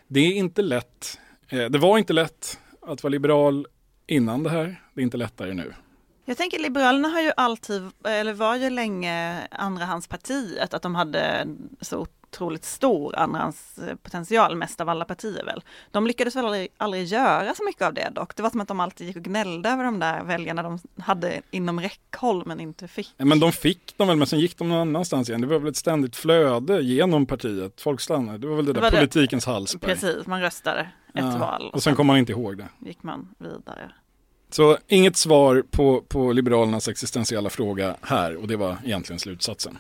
A: Det är inte lätt. Eh, det var inte lätt att vara liberal innan det här. Det är inte lättare nu.
B: Jag tänker Liberalerna har ju alltid, eller var ju länge andrahandspartiet, att de hade så otroligt stor andrahandspotential, mest av alla partier väl. De lyckades väl aldrig, aldrig göra så mycket av det dock. Det var som att de alltid gick och gnällde över de där väljarna de hade inom räckhåll men inte fick.
A: Men de fick dem väl, men sen gick de någon annanstans igen. Det var väl ett ständigt flöde genom partiet. Folk stannade. Det var väl det, det där politikens det. halsberg.
B: Precis, man röstade ett ja, val.
A: Och, och sen kom man inte ihåg det.
B: gick man vidare.
A: Så inget svar på, på Liberalernas existentiella fråga här och det var egentligen slutsatsen.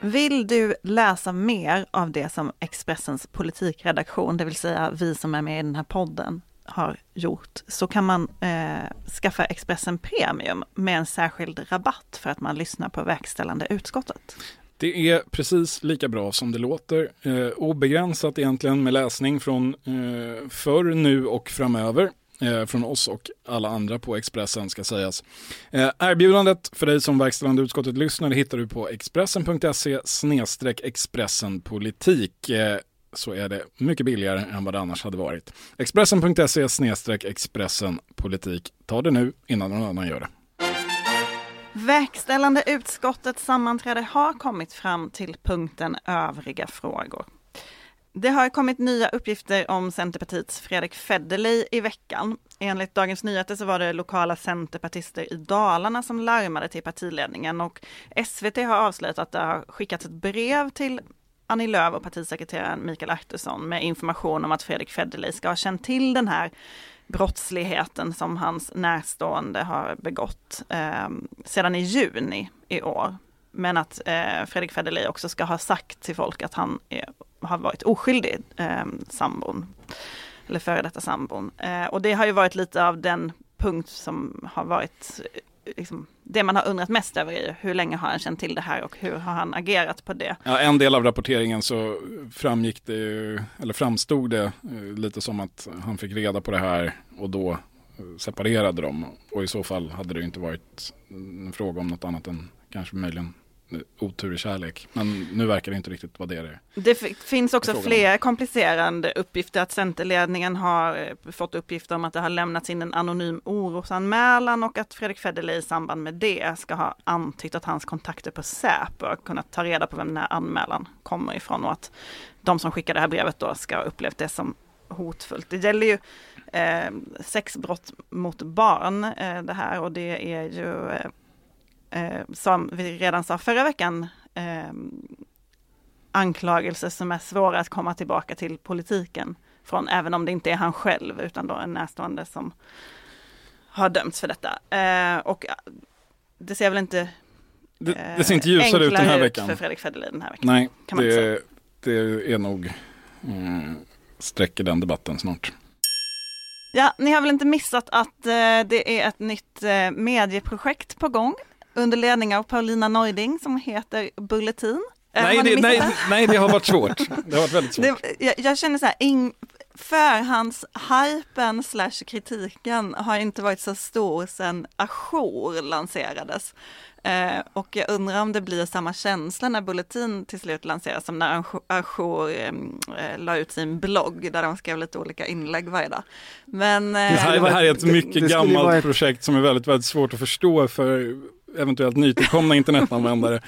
B: Vill du läsa mer av det som Expressens politikredaktion, det vill säga vi som är med i den här podden, har gjort, så kan man eh, skaffa Expressen Premium med en särskild rabatt för att man lyssnar på verkställande utskottet.
A: Det är precis lika bra som det låter. Eh, obegränsat egentligen med läsning från eh, förr, nu och framöver Eh, från oss och alla andra på Expressen ska sägas. Eh, erbjudandet för dig som verkställande utskottet lyssnar hittar du på expressen.se expressenpolitik. Eh, så är det mycket billigare än vad det annars hade varit. Expressen.se expressenpolitik. Ta det nu innan någon annan gör det.
B: Verkställande utskottets sammanträde har kommit fram till punkten övriga frågor. Det har kommit nya uppgifter om Centerpartiets Fredrik Federley i veckan. Enligt Dagens Nyheter så var det lokala centerpartister i Dalarna som larmade till partiledningen och SVT har avslöjat att det har skickats ett brev till Annie Lööf och partisekreteraren Mikael Artursson med information om att Fredrik Federley ska ha känt till den här brottsligheten som hans närstående har begått eh, sedan i juni i år. Men att eh, Fredrik Federley också ska ha sagt till folk att han är har varit oskyldig, eh, sambon. Eller före detta sambon. Eh, och det har ju varit lite av den punkt som har varit eh, liksom, det man har undrat mest över är hur länge har han känt till det här och hur har han agerat på det?
A: Ja, en del av rapporteringen så framgick det, eller framstod det eh, lite som att han fick reda på det här och då eh, separerade de. Och i så fall hade det inte varit en fråga om något annat än kanske möjligen otur i kärlek. Men nu verkar det inte riktigt vara det det är.
B: Det finns också fler komplicerande uppgifter. Att Centerledningen har eh, fått uppgifter om att det har lämnats in en anonym orosanmälan och att Fredrik Federley i samband med det ska ha antytt att hans kontakter på Säpo har kunnat ta reda på vem den här anmälan kommer ifrån och att de som skickar det här brevet då ska ha upplevt det som hotfullt. Det gäller ju eh, sexbrott mot barn eh, det här och det är ju eh, eh, som vi redan sa förra veckan, eh, anklagelser som är svåra att komma tillbaka till politiken från, även om det inte är han själv, utan då en närstående som har dömts för detta. Eh, och det ser väl inte
A: det, det ser inte ljusare ut den här veckan.
B: för Fredrik Federley den här veckan.
A: Nej, det, det, är nog mm, sträcker den debatten snart.
B: Ja, ni har väl inte missat att eh, det är ett nytt eh, medieprojekt på gång under ledning av Paulina Neuding som heter Bulletin.
A: Eh, nej det, nej, nej, det har varit svårt. (laughs) Det har varit väldigt svårt. Det,
B: jag, jag, känner så här, in, förhandshypen slash kritiken har inte varit så stor sedan Ajour lanserades. Eh, och jag undrar om det blir samma känsla när Bulletin till slut lanseras som när Ajour eh, eh, la ut sin blogg där de skrev lite olika inlägg varje dag. Men,
A: eh, det, här, det här är ett mycket det, gammalt ett... projekt som är väldigt, väldigt svårt att förstå för eventuellt nytillkomna (laughs) internetanvändare. Eh,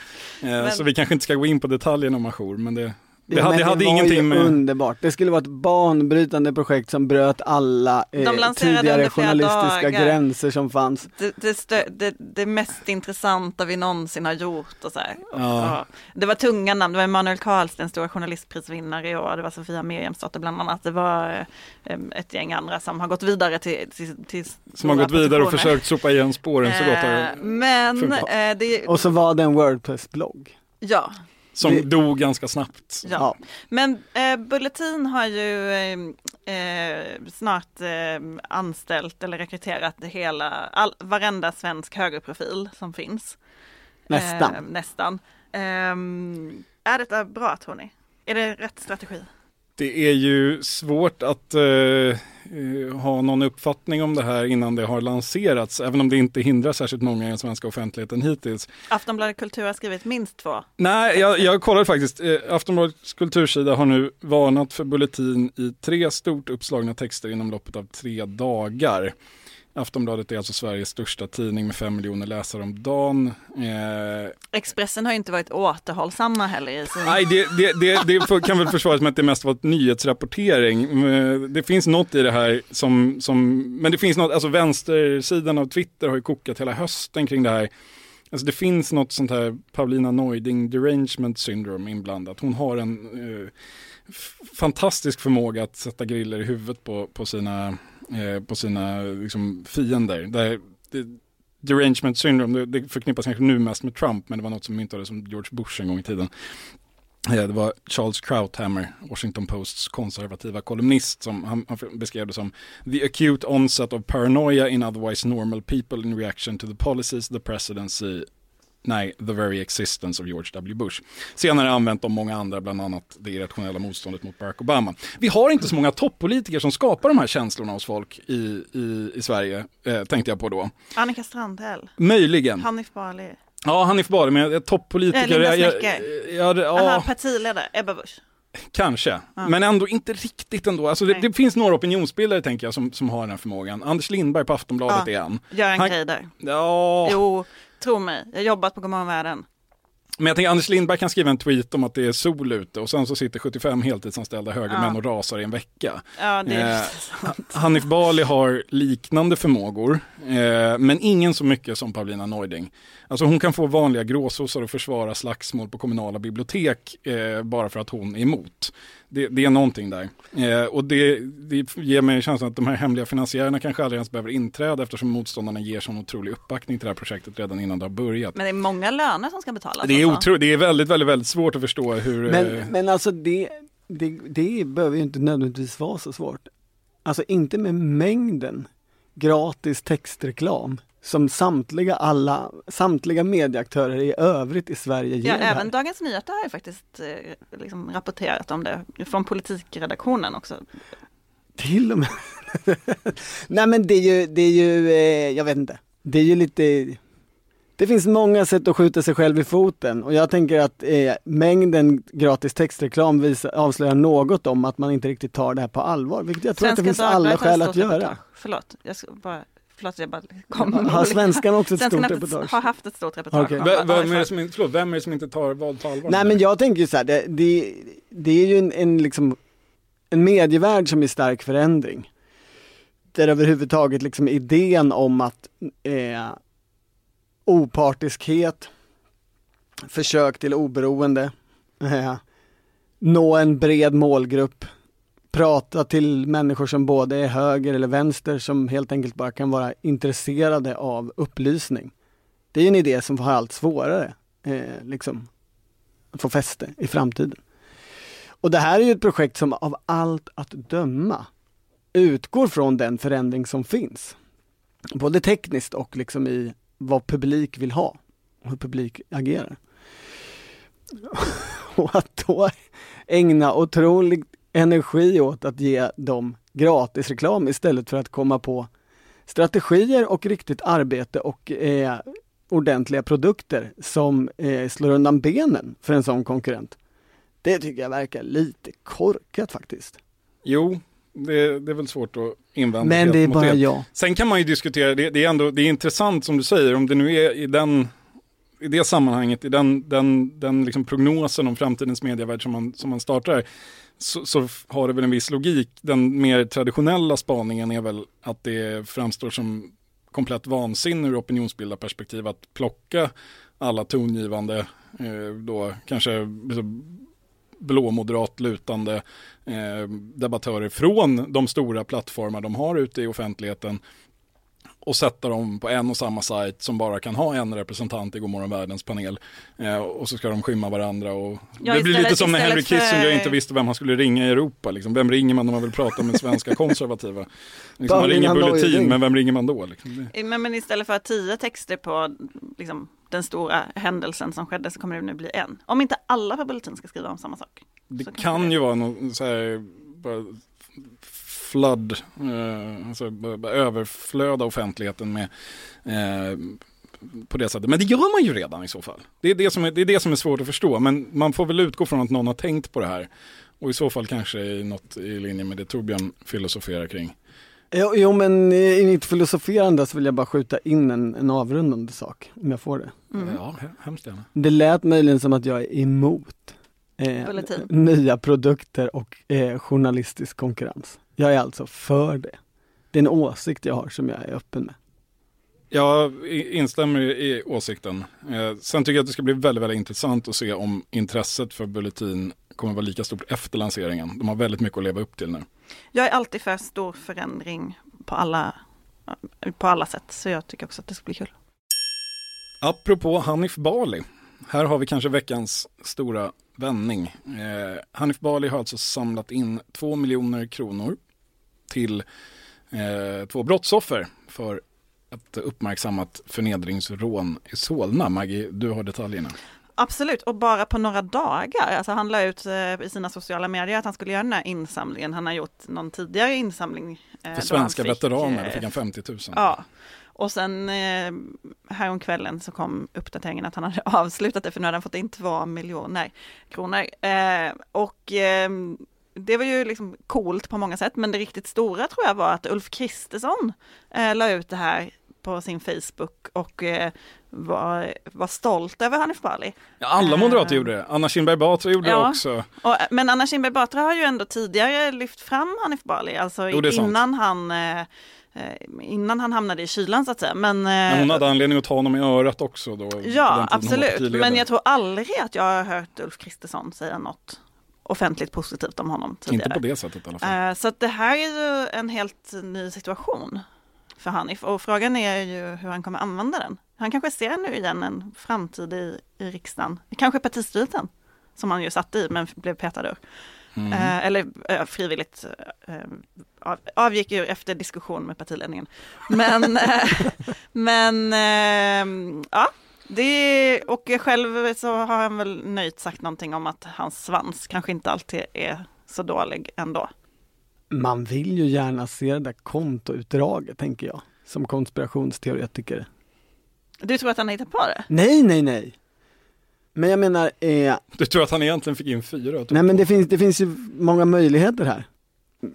A: men, så vi kanske inte ska gå in på detaljerna om ajour, men det, Det, hade, det hade ingenting med...
C: underbart. Det skulle vara ett banbrytande projekt som bröt alla eh, tidigare journalistiska dagar. gränser som fanns.
B: Det, det, det, det, mest intressanta vi någonsin har gjort och så ja. Det var tunga namn, det var Emanuel Karlsten, stora journalistprisvinnare i år, det var Sofia Miriamsdotter bland annat, det var eh, ett gäng andra som har gått vidare till, till, till
A: Som har gått vidare och försökt sopa igen spåren så gott
B: det eh, Men eh, det...
C: Och så var det en Wordpress-blogg.
B: Ja,
A: som det... dog ganska snabbt.
B: Ja. Men eh, Bulletin har ju eh, eh, snart eh, anställt eller rekryterat hela, all, varenda svensk högerprofil som finns.
C: Nästan.
B: Eh, nästan. Ehm, är detta bra tror ni? Är det rätt strategi?
A: Det är ju svårt att uh, ha någon uppfattning om det här innan det har lanserats, även om det inte hindrar särskilt många i den svenska offentligheten hittills.
B: Aftonbladet Kultur har skrivit minst två.
A: Nej, jag, jag kollade faktiskt. Uh, Aftonbladets kultursida har nu varnat för Bulletin i tre stort uppslagna texter inom loppet av tre dagar. Aftonbladet är alltså Sveriges största tidning med fem miljoner läsare om dagen.
B: Eh... Expressen har inte varit återhållsamma heller i sin...
A: Nej, det, det, det, det kan väl försvaras med att det mest varit nyhetsrapportering. Eh, det finns något i det här som, som men det finns något, alltså vänstersidan av Twitter har ju kokat hela hösten kring det här. Alltså det finns något sånt här Paulina Neuding derangement syndrome inblandat. Hon har en eh, fantastisk förmåga att sätta griller i huvudet på, på sina eh, på sina liksom, fiender. Där, det, derangement syndrome, det, det förknippas kanske nu mest med Trump, men det var något som myntades som George Bush en gång i tiden. Eh, det var Charles Krauthammer, Washington Posts konservativa kolumnist, som han, han, beskrev det som the acute onset of paranoia in otherwise normal people in reaction to the policies the presidency Nej, the very existence of George W. Bush. Senare använt av många andra, bland annat det irrationella motståndet mot Barack Obama. Vi har inte så många toppolitiker som skapar de här känslorna hos folk i, i, i Sverige, eh, tänkte jag på då.
B: Annika Strandhäll.
A: Möjligen.
B: Hanif Bali.
A: Ja, Hanif Bali, men toppolitiker.
B: Linda Snecker. Ja, ja, Aha, partiledare, Ebba Busch.
A: Kanske, ja. men ändå inte riktigt ändå. Alltså det, det, finns några opinionsbildare tänker jag som, som har den här förmågan. Anders Lindberg på Aftonbladet ja. är en.
B: Göran Greider.
A: Ja.
B: Jo, Tro mig, jag har jobbat på Godmorgon Världen.
A: Men jag tänker Anders Lindberg kan skriva en tweet om att det är sol ute och sen så sitter 75 heltidsanställda högermän ja. och rasar i en vecka.
B: Ja, det är
A: eh, Hanif Bali har liknande förmågor, eh, men ingen så mycket som Paulina Neuding. Alltså hon kan få vanliga gråsossar att försvara slagsmål på kommunala bibliotek eh, bara för att hon är emot. Det, det är någonting där. Eh, och det, det, ger mig känslan att de här hemliga finansiärerna kanske aldrig ens behöver inträda eftersom motståndarna ger sån otrolig uppbackning till det här projektet redan innan det har börjat.
B: Men det är många löner som ska betalas.
A: Det är, alltså. det är väldigt, väldigt, väldigt svårt att förstå hur...
C: Men, eh... men alltså det, det, det behöver ju inte nödvändigtvis vara så svårt. Alltså inte med mängden gratis textreklam som samtliga, alla, samtliga medieaktörer i övrigt i Sverige ger.
B: Ja, även Dagens Nyheter har ju faktiskt eh, liksom rapporterat om det från politikredaktionen också.
C: Till och med. (laughs) Nej men det är ju, det är ju, eh, jag vet inte. Det är ju lite det finns många sätt att skjuta sig själv i foten och jag tänker att eh, mängden gratis textreklam visar, avslöjar något om att man inte riktigt tar det här på allvar, vilket jag tror Svenska att det finns alla skäl att göra.
B: Förlåt, jag ska bara förlåt jag bara kom
C: Har svenskan också ett stort reportage?
B: har haft ett stort reportage. Okay.
A: Vem, vem, är det som, förlåt, vem är det som inte tar vad på allvar?
C: Nej men jag tänker ju så här, det, det, det är ju en, en, liksom, en medievärld som är i stark förändring. Där överhuvudtaget liksom idén om att eh, opartiskhet, försök till oberoende, eh, (laughs) nå en bred målgrupp prata till människor som både är höger eller vänster som helt enkelt bara kan vara intresserade av upplysning. Det är en idé som har allt svårare eh, liksom, att få fäste i framtiden. Och det här är ju ett projekt som av allt att döma utgår från den förändring som finns. Både tekniskt och liksom i vad publik vill ha och hur publik agerar. (laughs) och att då ägna otroligt energi åt att ge dem gratisreklam istället för att komma på strategier och riktigt arbete och eh, ordentliga produkter som eh, slår undan benen för en sån konkurrent. Det tycker jag verkar lite korkat faktiskt.
A: Jo, det, det är väl svårt att invända.
C: Men det är bara det. jag.
A: Sen kan man ju diskutera, det, det, är ändå det är intressant som du säger, om det nu är i den i det sammanhanget, i den, den, den liksom prognosen om framtidens medievärld som man, som man startar, så, så, har det väl en viss logik. Den mer traditionella spaningen är väl att det framstår som komplett vansinne ur opinionsbildarperspektiv att plocka alla tongivande, eh, då kanske liksom, blåmoderat lutande eh, debattörer från de stora plattformar de har ute i offentligheten och sätta dem på en och samma sajt som bara kan ha en representant i Godmorgon Världens panel. Eh, och så ska de skymma varandra. Och ja, det blir lite som när Henry Kissinger för... inte visste vem han skulle ringa i Europa. Liksom. Vem ringer man om man vill prata med svenska konservativa? Liksom, man ringer Bulletin, men vem ringer man då? Liksom?
B: Men, men istället för tio texter på liksom, den stora händelsen som skedde så kommer det nu bli en. Om inte alla på Bulletin ska skriva om samma sak.
A: Det kan det. ju vara någon så här, bara flood, eh, alltså överflöda offentligheten med eh, på det sättet. Men det gör man ju redan i så fall. Det är det, som är, det är det som är svårt att förstå, men man får väl utgå från att någon har tänkt på det här. Och i så fall kanske i något i linje med det Torbjörn filosoferar kring.
C: Jo, jo men i mitt filosoferande så vill jag bara skjuta in en, en avrundande sak, om jag får det.
A: Mm. Ja, hemskt gärna.
C: Det lät möjligen som att jag är emot eh, nya produkter och eh, journalistisk konkurrens. Jag är alltså för det. Det är en åsikt jag har som jag är öppen med.
A: Jag instämmer i åsikten. Eh, sen tycker jag att det ska bli väldigt, väldigt intressant att se om intresset för Bulletin kommer vara lika stort efter lanseringen. De har väldigt mycket att leva upp till nu.
B: Jag är alltid för stor förändring på alla, på alla sätt, så jag tycker också att det ska bli kul.
A: Apropå Hanif Bali, här har vi kanske veckans stora vändning. Eh, Hanif Bali har alltså samlat in två miljoner kronor till eh, två brottsoffer för ett uppmärksammat förnedringsrån i Solna. Maggie, du har detaljerna.
B: Absolut, och bara på några dagar. Alltså han la ut eh, i sina sociala medier att han skulle göra den här insamlingen. Han har gjort någon tidigare insamling.
A: Eh, För svenska fick, veteraner, då fick han 50 000.
B: Ja, och sen eh, häromkvällen så kom uppdateringen att han hade (laughs) avslutat det för nu hade han fått in två miljoner kronor. Eh, och eh, det var ju liksom coolt på många sätt, men det riktigt stora tror jag var att Ulf Kristersson eh, la ut det här på sin Facebook och eh, var, var stolt över Hanif Bali.
A: Ja, alla moderater eh, gjorde det. Anna Kinberg Batra gjorde ja, det också.
B: Och, men Anna Kinberg Batra har ju ändå tidigare lyft fram Hanif Bali, alltså jo, innan han eh, Eh, innan han hamnade i kylan så att säga. Men,
A: men hon hade anledning att ta honom i örat också då?
B: Ja, absolut. Men jag tror aldrig att jag har hört Ulf Kristersson säga något offentligt positivt om honom tidigare.
A: Inte på det sättet i alla fall.
B: Eh, så att det här är ju en helt ny situation för Hanif och frågan är ju hur han kommer använda den. Han kanske ser nu igen en framtid i, i riksdagen, kanske partistyrelsen som han ju satt i men blev petad ur. Mm. Eh, eller eh, frivilligt eh, av, avgick ju efter diskussion med partiledningen. Men, (laughs) men eh, ja, det, och själv så har han väl nöjt sagt någonting om att hans svans kanske inte alltid är så dålig ändå.
C: Man vill ju gärna se det där kontoutdraget, tänker jag, som konspirationsteoretiker.
B: Du tror att han hittar på det?
C: Nej, nej, nej. Men jag menar... Eh,
A: du tror att han egentligen fick in fyra?
C: Nej men det finns, det finns ju många möjligheter här.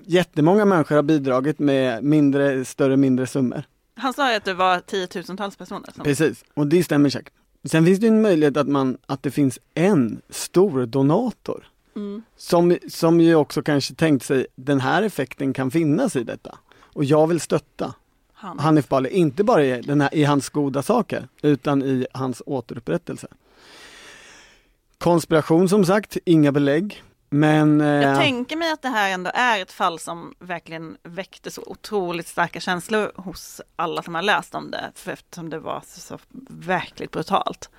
C: Jättemånga människor har bidragit med mindre, större, mindre summor.
B: Han sa ju att det var tiotusentals personer. Som...
C: Precis, och det stämmer säkert. Sen finns det en möjlighet att, man, att det finns en stor donator. Mm. Som, som ju också kanske tänkt sig, den här effekten kan finnas i detta. Och jag vill stötta Han. Hanif Bali, inte bara i, den här, i hans goda saker, utan i hans återupprättelse. Konspiration som sagt, inga belägg. Men,
B: eh... Jag tänker mig att det här ändå är ett fall som verkligen väckte så otroligt starka känslor hos alla som har läst om det, för eftersom det var så, så verkligt brutalt.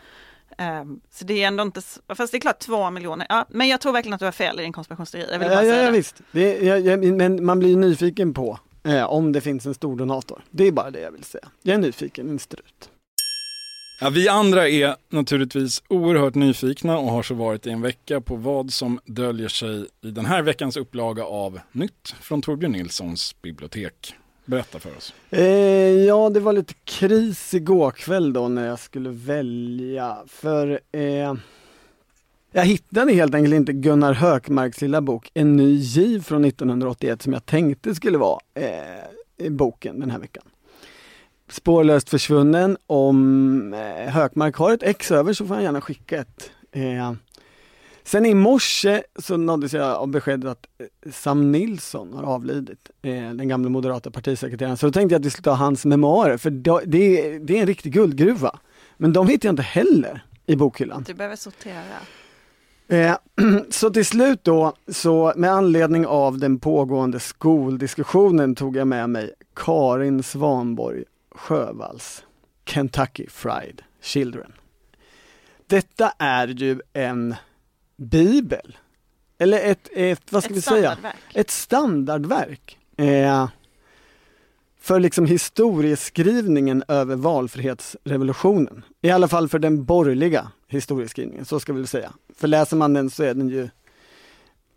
B: Um, så det är ändå inte, fast det är klart två miljoner, ja, men jag tror verkligen att du har fel i din konspirationsteori. Jag vill
C: bara
B: ja,
C: säga ja, det. visst, det, ja, ja, men man blir nyfiken på eh, om det finns en stor donator. Det är bara det jag vill säga. Jag är nyfiken, en strut.
A: Ja, vi andra är naturligtvis oerhört nyfikna och har så varit i en vecka på vad som döljer sig i den här veckans upplaga av Nytt från Torbjörn Nilssons bibliotek. Berätta för oss.
C: Eh, ja, det var lite kris igår kväll då när jag skulle välja. För eh, jag hittade helt enkelt inte Gunnar Hökmarks lilla bok En ny giv från 1981 som jag tänkte skulle vara eh, boken den här veckan spårlöst försvunnen. Om eh, Hökmark har ett ex över så får han gärna skicka ett. Eh, sen i morse så nåddes jag av beskedet att eh, Sam Nilsson har avlidit, eh, den gamla moderata partisekreteraren. Så då tänkte jag att vi skulle ta hans memoarer, för det, är, det är en riktig guldgruva. Men de hittar jag inte heller i bokhyllan.
B: Du behöver sortera.
C: Eh, (clears throat) så till slut då, så med anledning av den pågående skoldiskussionen tog jag med mig Karin Svanborg Sjövalls Kentucky Fried Children. Detta är ju en bibel. Eller ett, ett vad ska ett vi säga? Ett standardverk. Eh, för liksom historieskrivningen över valfrihetsrevolutionen. I alla fall för den borgerliga historieskrivningen, så ska vi väl säga. För läser man den så är den ju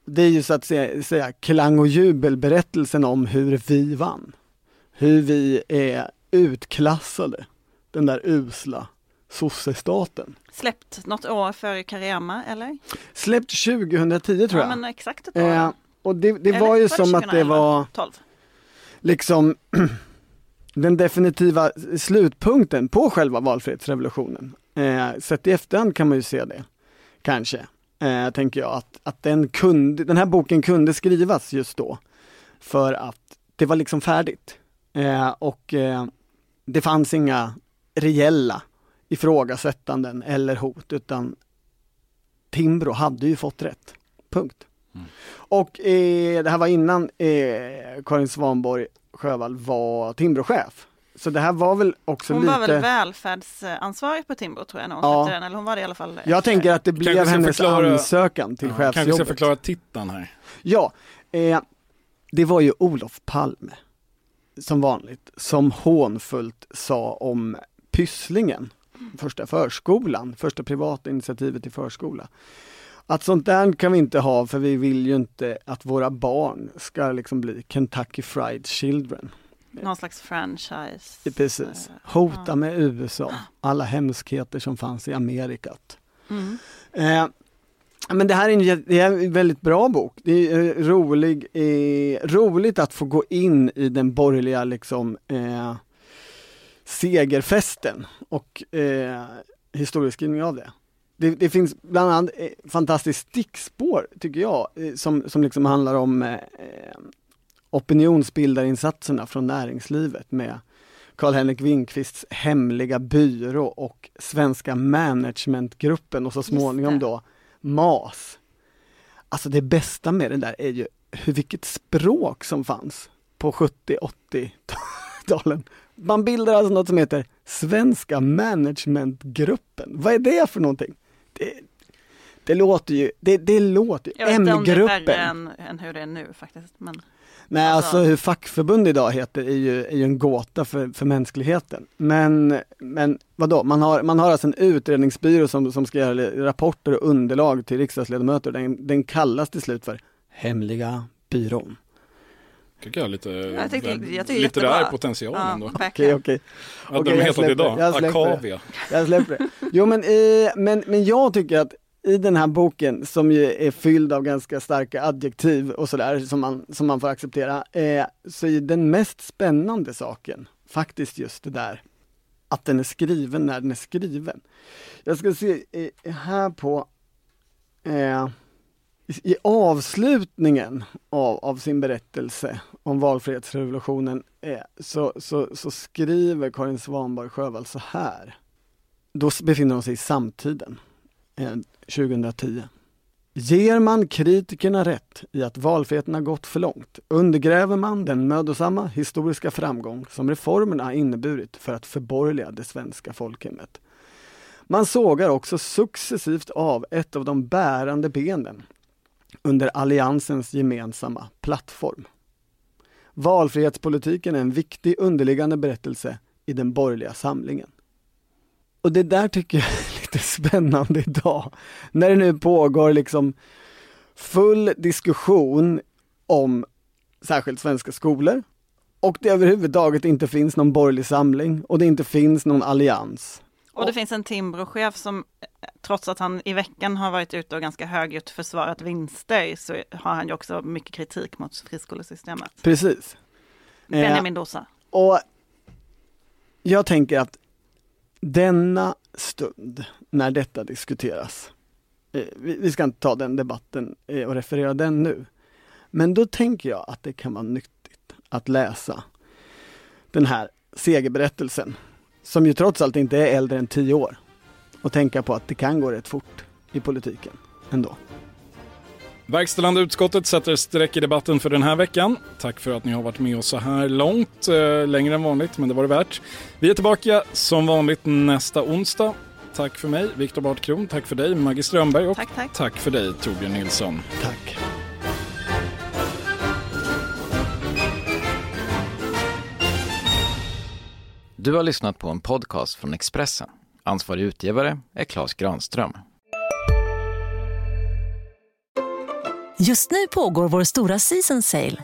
C: Det är ju så att säga, säga klang och jubelberättelsen om hur vi vann. Hur vi är utklassade, den där usla sossestaten.
B: Släppt något år före Karema eller?
C: Släppt 2010 tror jag.
B: Ja, men exakt ett år. Eh,
C: och det, det var ju som att det var 12? liksom (clears throat) den definitiva slutpunkten på själva valfrihetsrevolutionen. Eh, sett i efterhand kan man ju se det, kanske. Eh, tänker jag att, att den, kunde, den här boken kunde skrivas just då. För att det var liksom färdigt. Eh, och eh, det fanns inga reella ifrågasättanden eller hot utan Timbro hade ju fått rätt. Punkt. Mm. Och eh, det här var innan eh, Karin Svanborg Sjövall var Timbrochef. Så det här var väl också
B: hon
C: lite...
B: Hon var väl välfärdsansvarig på Timbro tror jag, när hon ja. den, eller hon var det i alla fall.
C: Jag tänker att det blev hennes förklara... ansökan till ja, chefsjobbet. Kanske
A: ska förklara titeln här.
C: Ja, eh, det var ju Olof Palme, som vanligt, som hånfullt sa om Pysslingen, första förskolan, första privata initiativet i förskola. Att sånt där kan vi inte ha för vi vill ju inte att våra barn ska liksom bli Kentucky Fried Children.
B: Någon slags franchise.
C: Precis. Hota med USA, alla hemskheter som fanns i Amerikat. Mm. Eh, men det här är en, det är en väldigt bra bok. Det är eh, rolig, eh, roligt att få gå in i den borgerliga liksom eh, segerfesten och eh, historieskrivning av det. det. det. finns bland annat eh, fantastiskt stickspår, tycker jag, eh, som, som liksom handlar om eh, opinionsbildarinsatserna från näringslivet med Karl-Henrik Winkvists hemliga byrå och Svenska managementgruppen och så småningom då MAS. Alltså det bästa med det där är ju hur, vilket språk som fanns på 70-80-talen. Man bildar alltså något som heter Svenska managementgruppen. Vad är det för någonting? Det, det låter ju, det, det låter
B: ju, M-gruppen. Jag vet inte om det är värre än, än hur det är nu faktiskt. Men...
C: Nej, alltså, alltså hur fackförbund idag heter är ju, är ju en gåta för, för mänskligheten. Men, men vadå, man har, man har alltså en utredningsbyrå som, som ska göra rapporter och underlag till riksdagsledamöter. Den, den kallas till slut för Hemliga byrån.
A: Tycker jag lite jag tyckte, jag tyckte litterär potential ja, ändå.
C: Okej, okej. Okay,
A: okay. de hetat idag, Akavia.
C: Jag släpper det. Jo men, eh, men, men jag tycker att i den här boken som ju är fylld av ganska starka adjektiv och sådär som man, som man får acceptera, eh, så är den mest spännande saken faktiskt just det där att den är skriven när den är skriven. Jag ska se eh, här på eh, i avslutningen av, av, sin berättelse om valfrihetsrevolutionen eh, så, så, så, skriver Karin Svanborg Sjövall så här. Då befinner hon sig i samtiden. Eh, 2010. Ger man kritikerna rätt i att valfriheten har gått för långt undergräver man den mödosamma historiska framgång som reformerna har inneburit för att förborgerliga det svenska folkhemmet. Man sågar också successivt av ett av de bärande benen under alliansens gemensamma plattform. Valfrihetspolitiken är en viktig underliggande berättelse i den borgerliga samlingen. Och det där tycker jag lite spännande idag. När det nu pågår liksom full diskussion om särskilt svenska skolor och det överhuvudtaget inte finns någon borgerlig samling och det inte finns någon allians.
B: Och det finns en Timbro-chef som trots att han i veckan har varit ute och ganska högljutt försvarat vinster så har han ju också mycket kritik mot friskolesystemet.
C: Precis.
B: Benjamin Dosa.
C: Och jag tänker att denna stund när detta diskuteras, eh, vi ska inte ta den debatten eh, och referera den nu, men då tänker jag att det kan vara nyttigt att läsa den här segerberättelsen, som ju trots allt inte är äldre än tio år, och tänka på att det kan gå rätt fort i politiken ändå.
A: Verkställande utskottet sätter streck i debatten för den här veckan. Tack för att ni har varit med oss så här långt, eh, längre än vanligt, men det var det värt. Vi är tillbaka som vanligt nästa onsdag. Tack för mig, Viktor Bartkron. Tack för dig, Maggie Strömberg. Och
B: tack, tack.
A: tack för dig, Torbjörn Nilsson.
C: Tack.
F: Du har lyssnat på en podcast från Expressen. Ansvarig utgivare är Klas Granström.
G: Just nu pågår vår stora season sale